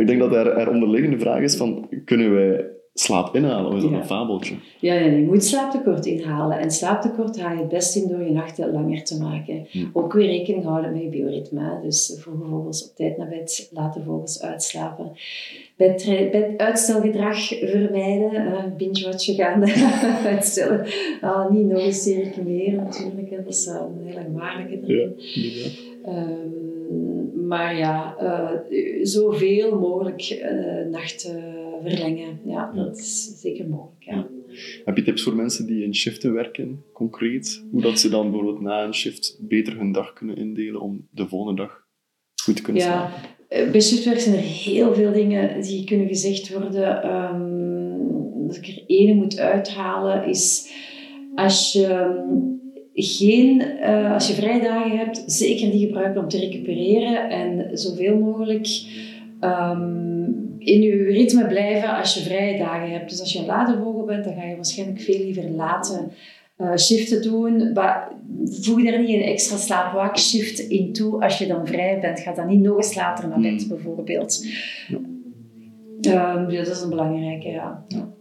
A: ik denk dat er, er onderliggende vraag is van, kunnen wij slaap inhalen, of is dat
B: Ja.
A: een fabeltje?
B: Ja, ja, je moet slaaptekort inhalen. En slaaptekort haal je het best in door je nachten langer te maken.
A: Hm.
B: Ook weer rekening houden met je bioritme. Dus vroege vogels op tijd naar bed, late vogels uitslapen. Bed, beduitstelgedrag vermijden. Uh, binge-watchen gaan uitstellen. Ah, niet nog een serie meer natuurlijk. hè. Dat is uh, een hele gevaarlijke erin.
A: inderdaad.
B: Ehm, maar ja, eh, zoveel mogelijk eh, nachten verlengen. Ja, dat is zeker mogelijk. Ja.
A: Heb je tips voor mensen die in shiften werken, concreet? Hoe dat ze dan bijvoorbeeld na een shift beter hun dag kunnen indelen om de volgende dag goed te kunnen
B: Ja,
A: slapen?
B: Eh, bij shiftwerk zijn er heel veel dingen die kunnen gezegd worden. Ehm, als ik er ene moet uithalen, is als je ehm, geen, eh, als je vrijdagen hebt, zeker die gebruiken om te recupereren en zoveel mogelijk ehm, in je ritme blijven als je vrije dagen hebt. Dus als je een late vogel bent, dan ga je waarschijnlijk veel liever late eh, shiften doen. Maar voeg daar niet een extra slaapwaakshift in toe als je dan vrij bent. Ga dan niet nog eens later naar bed,
A: Mm.
B: bijvoorbeeld. Ehm, ja, dat is een belangrijke, ja. ja.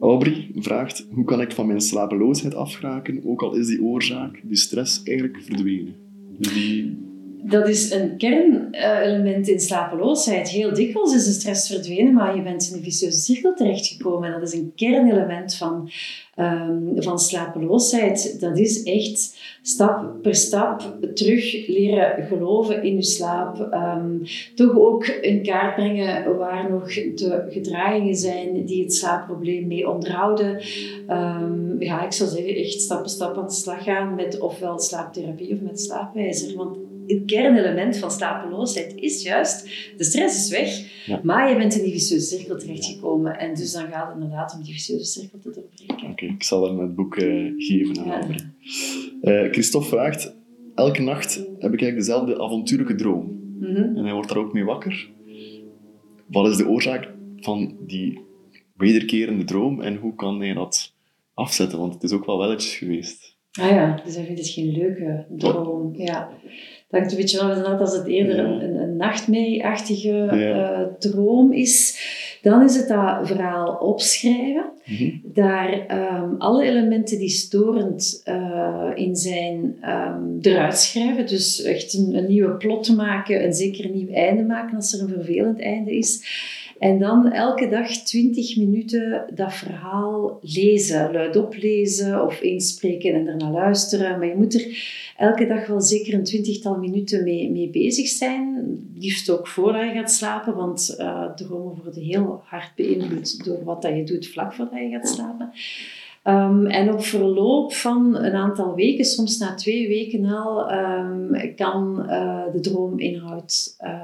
A: Aubrey vraagt, hoe kan ik van mijn slapeloosheid afgeraken, ook al is die oorzaak, die stress, eigenlijk verdwenen? Dus die...
B: Dat is een kernelement in slapeloosheid. Heel dikwijls is de stress verdwenen, maar je bent in een vicieuze cirkel terechtgekomen. En dat is een kernelement van, ehm, van slapeloosheid. Dat is echt stap per stap terug leren geloven in je slaap. Ehm, toch ook in kaart brengen waar nog de gedragingen zijn die het slaapprobleem mee onderhouden. Ehm, ja, ik zou zeggen, echt stap per stap aan de slag gaan met ofwel slaaptherapie of met slaapwijzer. Want het kernelement van slapeloosheid is juist, de stress is weg,
A: Ja.
B: maar je bent in die vicieuze cirkel terechtgekomen. En dus dan gaat het inderdaad om die vicieuze cirkel te doorbreken.
A: Oké, ik zal hem het boek eh, geven aan
B: Ja.
A: Eh, Christophe vraagt, elke nacht heb ik eigenlijk dezelfde avontuurlijke droom.
B: Mhm.
A: En hij wordt daar ook mee wakker. Wat is de oorzaak van die wederkerende droom en hoe kan hij dat afzetten? Want het is ook wel welletjes geweest.
B: Ah ja, dus hij vindt het geen leuke droom. Ja. Het hangt een beetje als het eerder
A: Ja.
B: een, een, een nachtmerrieachtige
A: Ja.
B: eh, droom is. Dan is het dat verhaal opschrijven.
A: Mhm.
B: Daar ehm, alle elementen die storend eh, in zijn ehm, eruit schrijven. Dus echt een, een nieuwe plot maken, en zeker een nieuw einde maken als er een vervelend einde is. En dan elke dag 20 minuten dat verhaal lezen, luidop lezen of inspreken en daarna luisteren. Maar je moet er elke dag wel zeker een twintigtal minuten mee, mee bezig zijn. Liefst ook voordat je gaat slapen, want eh, dromen worden heel hard beïnvloed door wat dat je doet vlak voordat je gaat slapen. Ehm, en op verloop van een aantal weken, soms na twee weken al, ehm, kan eh, de droominhoud eh,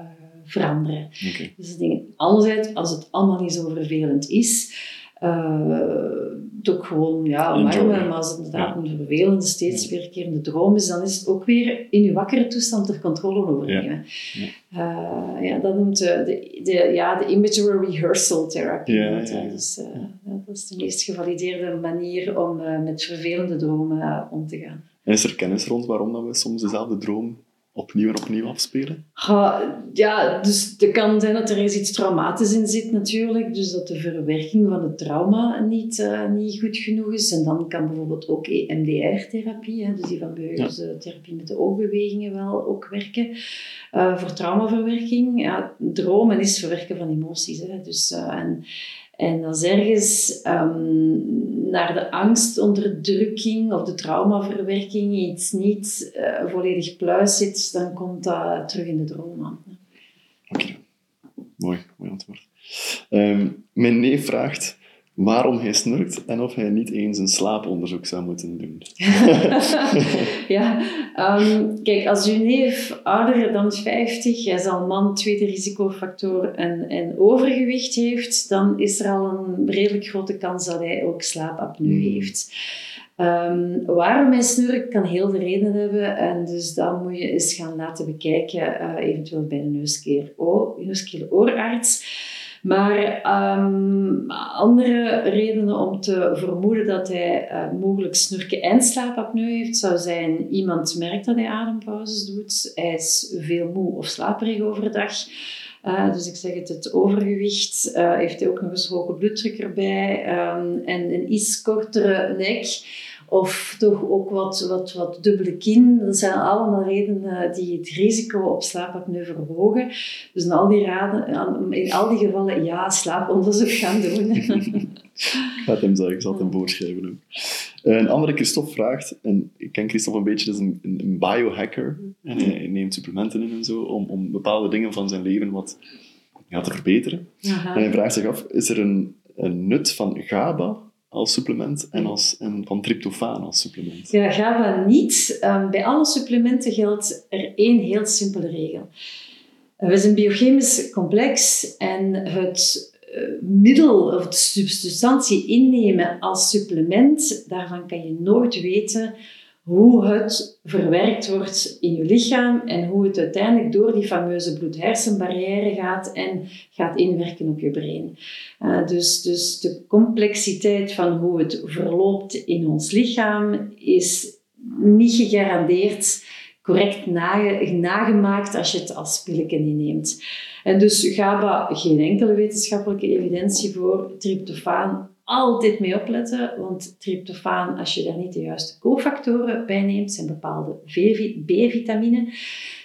B: veranderen. Dus dingen. Anderzijds, als het allemaal niet zo vervelend is, eh het ook gewoon ja,
A: Enjoy.
B: Maar als het inderdaad een vervelende, steeds weerkerende droom is, dan is het ook weer in je wakkere toestand er controle over nemen.
A: Ja.
B: Eh, ja, dat noemt de, de, de, ja, de imagery rehearsal therapy.
A: Ja.
B: Dus, eh, dat is de meest gevalideerde manier om eh, met vervelende dromen eh, om te gaan.
A: En is er kennis rond waarom dat we soms dezelfde droom opnieuw en opnieuw afspelen?
B: Ja, ja, dus het kan zijn dat er eens iets traumatisch in zit natuurlijk. Dus dat de verwerking van het trauma niet, eh, niet goed genoeg is. En dan kan bijvoorbeeld ook EMDR-therapie, dus die van Beugels therapie met de oogbewegingen wel ook werken. Eh, voor traumaverwerking, ja, dromen is verwerken van emoties. Hè, dus, eh, en, en als ergens ehm, naar de angstonderdrukking of de traumaverwerking iets niet eh, volledig pluis zit, dan komt dat terug in de droom aan.
A: Oké, mooi, mooi antwoord. Ehm, mijn neef vraagt, waarom hij snurkt en of hij niet eens een slaaponderzoek zou moeten doen.
B: ja, ehm, kijk, als uw neef ouder dan 50, hij is al man, tweede risicofactor en, en overgewicht heeft, dan is er al een redelijk grote kans dat hij ook slaapapneu
A: Hmm.
B: heeft. Ehm, waarom hij snurkt kan heel veel redenen hebben en dus dat moet je eens gaan laten bekijken, eh, eventueel bij een neuskeel-oorarts. Maar ehm, andere redenen om te vermoeden dat hij eh, mogelijk snurken en slaapapneu heeft, zou zijn iemand merkt dat hij adempauzes doet, hij is veel moe of slaperig overdag. Uh, dus ik zeg het, het overgewicht uh, heeft hij ook nog eens hoge bloeddruk erbij um, en een iets kortere nek. Of toch ook wat, wat, wat dubbele kin. Dat zijn allemaal redenen die het risico op slaapapneu verhogen. Dus in al die, raden, in al die gevallen, ja, slaaponderzoek gaan doen.
A: ik hem zeggen, ik zal het hem voorschrijven ook. Een andere Christophe vraagt, en ik ken Christophe een beetje, dat is een, een, een biohacker. En hij neemt supplementen in en zo, om, om bepaalde dingen van zijn leven wat ja, te verbeteren.
B: Aha.
A: En hij vraagt zich af, is er een, een nut van GABA als supplement en, als, en van tryptofaan als supplement?
B: Ja, GABA niet. Um, bij alle supplementen geldt er één heel simpele regel. We zijn biochemisch complex en het uh, middel of de substantie innemen als supplement, daarvan kan je nooit weten hoe het verwerkt wordt in je lichaam en hoe het uiteindelijk door die fameuze bloed-hersenbarrière gaat en gaat inwerken op je brein. Uh, dus, dus de complexiteit van hoe het verloopt in ons lichaam is niet gegarandeerd correct nage, nagemaakt als je het als pilletje inneemt. En dus GABA, geen enkele wetenschappelijke evidentie voor. Tryptofaan, altijd mee opletten, want tryptofaan, als je daar niet de juiste cofactoren bij neemt, zijn bepaalde B-vitamine,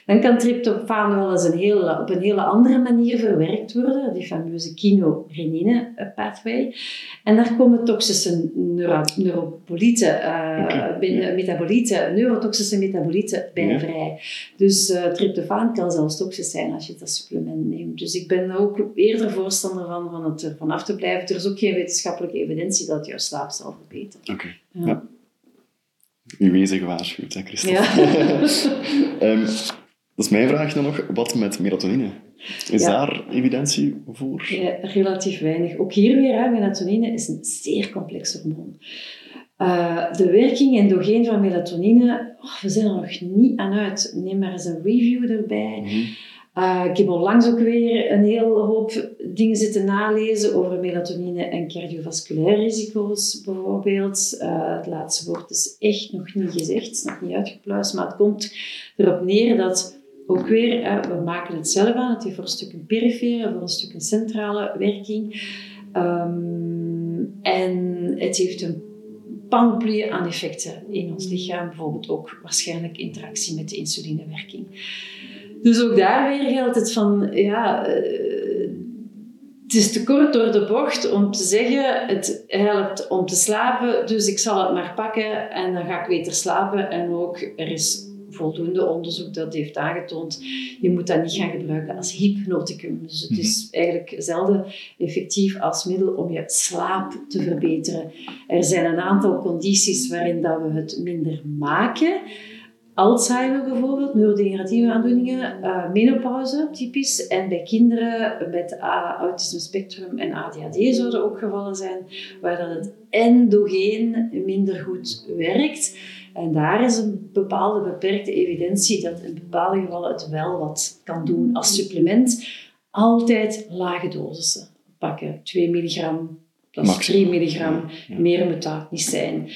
B: dan kan tryptofaan wel eens een hele, op een hele andere manier verwerkt worden, die fameuze kinorenine-pathway. En daar komen toxische neuro neuropolieten, uh,
A: Okay.
B: binnen, metabolieten, neurotoxische metabolieten bij
A: Ja.
B: vrij. Dus uh, tryptofaan kan zelfs toxisch zijn als je als supplement neemt. Dus ik ben ook eerder voorstander van, van het ervan af te blijven. Er is ook geen wetenschappelijke evidentie dat jouw slaap zal verbeteren.
A: Oké,
B: Ja.
A: ja. U wezen gewaarschuwd, hè, Christophe?
B: Ja.
A: Ehm, dat is mijn vraag dan nog. Wat met melatonine? Is
B: Ja.
A: daar evidentie voor?
B: Ja, relatief weinig. Ook hier weer, hè, melatonine is een zeer complex hormoon. Uh, de werking endogeen van melatonine, oh, we zijn er nog niet aan uit. Neem maar eens een review erbij.
A: Mhm.
B: Uh, ik heb onlangs ook weer een hele hoop dingen zitten nalezen over melatonine en cardiovasculaire risico's bijvoorbeeld. Uh, het laatste woord is echt nog niet gezegd, het is nog niet uitgepluist, maar het komt erop neer dat ook weer, we maken het zelf aan, het heeft voor een stuk een perifere, voor een stuk een centrale werking. Um, en het heeft een panoplie aan effecten in ons lichaam, bijvoorbeeld ook waarschijnlijk interactie met de insulinewerking. Dus ook daar weer geldt het van, ja, uh, het is te kort door de bocht om te zeggen, het helpt om te slapen, dus ik zal het maar pakken en dan ga ik beter slapen. En ook, er is voldoende onderzoek dat heeft aangetoond, je moet dat niet gaan gebruiken als hypnoticum. Dus het is eigenlijk zelden effectief als middel om je slaap te verbeteren. Er zijn een aantal condities waarin dat we het minder maken. Alzheimer bijvoorbeeld, neurodegeneratieve aandoeningen, uh, menopauze typisch. En bij kinderen met autisme spectrum en ADHD zouden ook gevallen zijn waar dat het endogeen minder goed werkt. En daar is een bepaalde beperkte evidentie dat in bepaalde gevallen het wel wat kan doen als supplement. Altijd lage dosissen pakken. 2 milligram, dat is 3 milligram.
A: Ja, ja.
B: Meer moet dat niet zijn.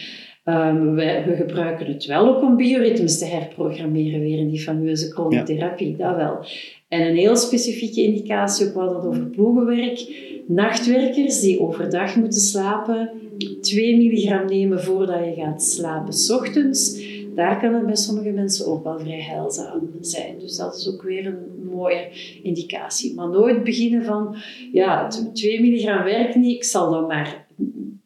B: Um, we, we, gebruiken het wel ook om bioritmes te herprogrammeren, weer in die fameuze chronotherapie, ja. dat wel. En een heel specifieke indicatie, ook wel dat over ploegenwerk. Nachtwerkers die overdag moeten slapen, 2 milligram nemen voordat je gaat slapen, s ochtends. Daar kan het bij sommige mensen ook wel vrij heilzaam zijn. Dus dat is ook weer een mooie indicatie. Maar nooit beginnen van, ja, 2 milligram werkt niet, ik zal dan maar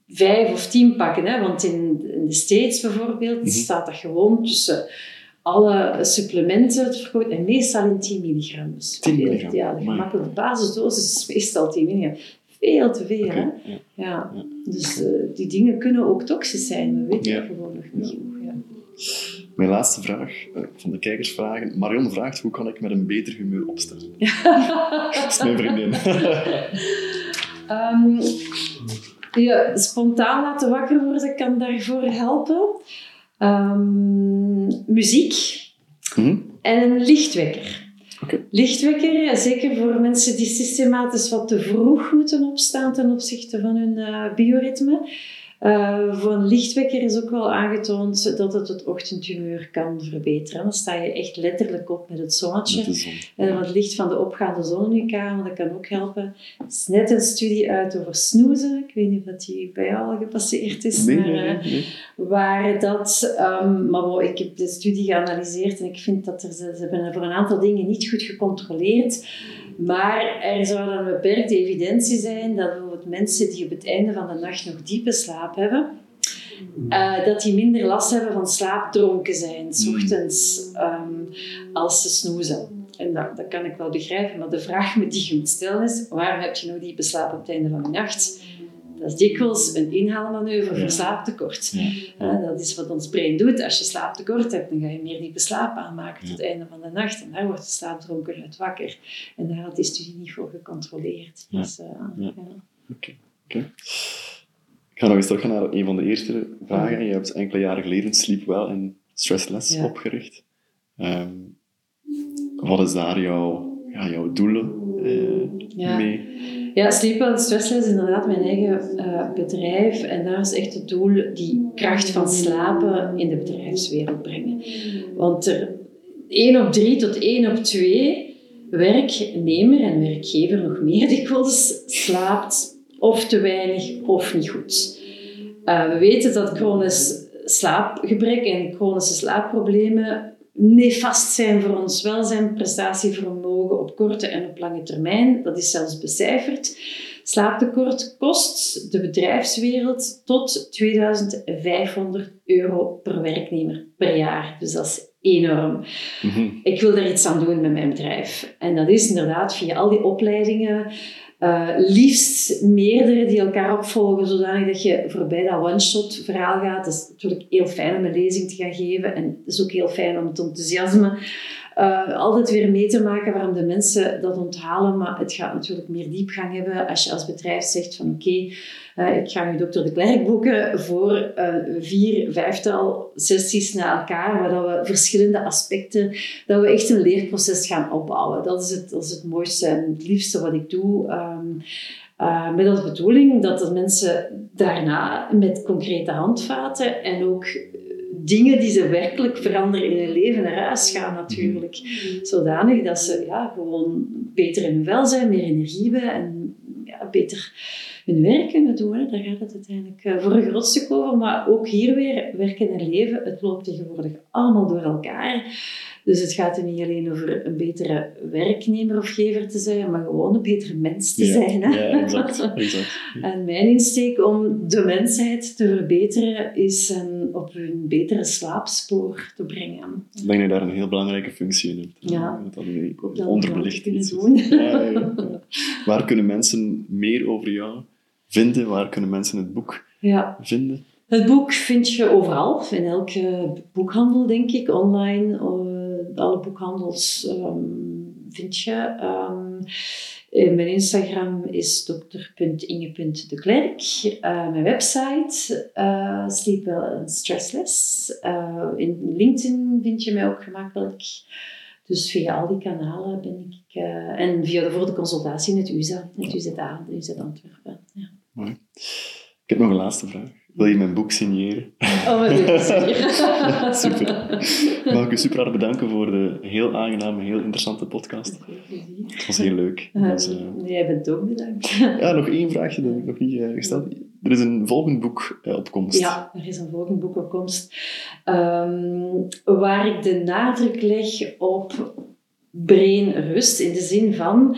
B: vijf of tien pakken. Hè? Want in, in de States bijvoorbeeld mm -hmm. staat dat gewoon tussen alle supplementen te verkopen. En meestal in 10 milligram. Dus
A: 10 milligram.
B: Ja, de gemakkelijke basisdosis is meestal 10 milligram. veel te veel. Hè?
A: ja.
B: Ja.
A: Ja.
B: Dus eh, die dingen kunnen ook toxisch zijn. We weten
A: Ja.
B: gewoon nog niet. Ja.
A: Mijn laatste vraag eh, van de kijkersvragen. Marion vraagt, hoe kan ik met een beter humeur opstaan? Dat is mijn vriendin.
B: Ehm, je spontaan laten wakker worden kan daarvoor helpen. Ehm, muziek
A: Mhm.
B: en een lichtwekker. Lichtwekker, zeker voor mensen die systematisch wat te vroeg moeten opstaan ten opzichte van hun eh, bioritme. Eh, voor een lichtwekker is ook wel aangetoond dat het het ochtendhumeur kan verbeteren. Dan sta je echt letterlijk op met het zonnetje.
A: Met zon.
B: En wat licht van de opgaande zon in je kamer, dat kan ook helpen. Er is net een studie uit over snoezen. Ik weet niet of die bij jou al gepasseerd is.
A: Nee,
B: maar,
A: nee, nee.
B: eh. Waar dat... ehm, maar ik heb de studie geanalyseerd en ik vind dat er, ze, hebben voor een aantal dingen niet goed gecontroleerd. Maar er zou dan een beperkte evidentie zijn dat bijvoorbeeld mensen die op het einde van de nacht nog diepe slaap hebben, eh, dat die minder last hebben van slaapdronken zijn, s ochtends, ehm, als ze snoezen. En dat, dat kan ik wel begrijpen, maar de vraag die je moet stellen is, waarom heb je nog diepe slaap op het einde van de nacht? Dat is dikwijls een inhaalmanoeuvre voor slaaptekort.
A: Ja.
B: Ja, dat is wat ons brein doet. Als je slaaptekort hebt, dan ga je meer diepe slaap aanmaken tot het einde van de nacht. En daar wordt de slaapdronkenheid wakker. En daar had die studie niet voor gecontroleerd. Dus, eh,
A: Oké. Ik ga nog eens terug naar een van de eerste vragen. Je hebt enkele jaren geleden Sleep Well en Stressless
B: Ja.
A: opgericht. Ehm, wat is daar jouw, ja, jouw doelen eh,
B: Ja.
A: mee?
B: Ja, Sleepwell Stressless is inderdaad mijn eigen eh, bedrijf. En daar is echt het doel die kracht van slapen in de bedrijfswereld brengen. Want er 1 op 3 tot 1 op 2 werknemer en werkgever nog meer dikwijls slaapt of te weinig of niet goed. Eh, we weten dat chronisch slaapgebrek en chronische slaapproblemen nefast zijn voor ons welzijn, prestatievermogen op korte en op lange termijn. Dat is zelfs becijferd. Slaaptekort kost de bedrijfswereld tot 2500 euro per werknemer per jaar. Dus dat is enorm.
A: Mhm.
B: Ik wil daar iets aan doen met mijn bedrijf. En dat is inderdaad via al die opleidingen, eh, liefst meerdere die elkaar opvolgen, zodanig dat je voorbij dat one-shot verhaal gaat. Het is natuurlijk heel fijn om een lezing te gaan geven en het is ook heel fijn om het enthousiasme eh, altijd weer mee te maken waarom de mensen dat onthalen. Maar het gaat natuurlijk meer diepgang hebben als je als bedrijf zegt van oké, eh, ik ga nu dokter de Klerk boeken voor eh, vier, vijftal sessies na elkaar, waar dat we verschillende aspecten, dat we echt een leerproces gaan opbouwen. Dat is het, dat is het mooiste en het liefste wat ik doe. ehm, eh, met als bedoeling dat de mensen daarna met concrete handvaten en ook dingen die ze werkelijk veranderen in hun leven naar huis gaan natuurlijk. Zodanig dat ze ja, gewoon beter in hun welzijn, meer energie hebben en ja, beter hun werk kunnen doen. Daar gaat het uiteindelijk eh, voor een groot stuk over. Maar ook hier weer, werken en leven, het loopt tegenwoordig allemaal door elkaar. Dus het gaat er niet alleen over een betere werknemer of gever te zijn, maar gewoon een betere mens te
A: Ja,
B: zijn. Hè?
A: Ja, exact. exact.
B: En mijn insteek om de mensheid te verbeteren is hen op hun betere slaapspoor te brengen.
A: Ik denk dat je daar een heel belangrijke functie in hebt.
B: Ja.
A: Dat dat
B: dat
A: onderbelicht is.
B: doen.
A: Ja. Waar kunnen mensen meer over jou vinden? Waar kunnen mensen het boek
B: Ja.
A: vinden?
B: Het boek vind je overal, in elke boekhandel denk ik, online. Alle boekhandels ehm, vind je. Ehm, eh, mijn Instagram is dr.inge.deklerk. Eh mijn website, uh, Sleep Well Stressless. In LinkedIn vind je mij ook gemakkelijk. Dus via al die kanalen ben ik... en via de, voor de consultatie in het USA, het UZA, Antwerpen. Ja.
A: Mooi. Ik heb nog een laatste vraag. Wil je mijn boek signeren?
B: Oh, wat je
A: Super. Mag ik u super hard bedanken voor de heel aangename, heel interessante podcast. Het was heel leuk. Eh,
B: nee, jij bent ook bedankt.
A: ja, nog één vraagje dat ik nog niet eh, gesteld Er is een volgend boek eh, op komst.
B: Ja, er is een volgend boek op komst. ehm, waar ik de nadruk leg op brainrust. In de zin van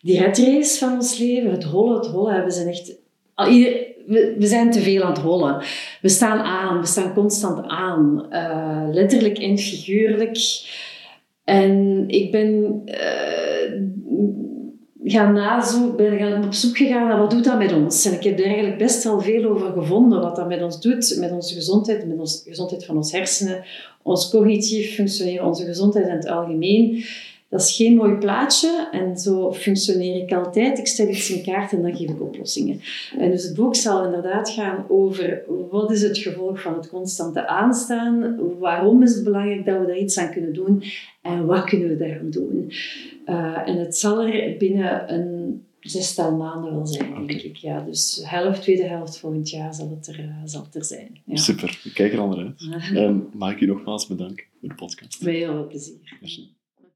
B: die red race van ons leven, het hollen, het hollen. We zijn echt... ieder- we, zijn te veel aan het hollen. We staan aan, we staan constant aan. eh, letterlijk en figuurlijk. En ik ben... eh, gaan nazoeken, ben op zoek gegaan naar wat doet dat met ons. En ik heb er eigenlijk best wel veel over gevonden, wat dat met ons doet, met onze gezondheid, met de gezondheid van ons hersenen, ons cognitief functioneren, onze gezondheid in het algemeen. Dat is geen mooi plaatje en zo functioneer ik altijd. Ik stel iets in kaart en dan geef ik oplossingen. En dus het boek zal inderdaad gaan over wat is het gevolg van het constante aanstaan, waarom is het belangrijk dat we daar iets aan kunnen doen en wat kunnen we daaraan doen. Uh, en het zal er binnen een zestal maanden wel zijn, denk ik. Ja, dus helft, tweede helft volgend jaar zal het er, uh, zal het er zijn. Ja.
A: Super, ik kijk er al naar uit. en mag ik u nogmaals bedanken voor de podcast.
B: Met heel veel plezier.
A: Merci.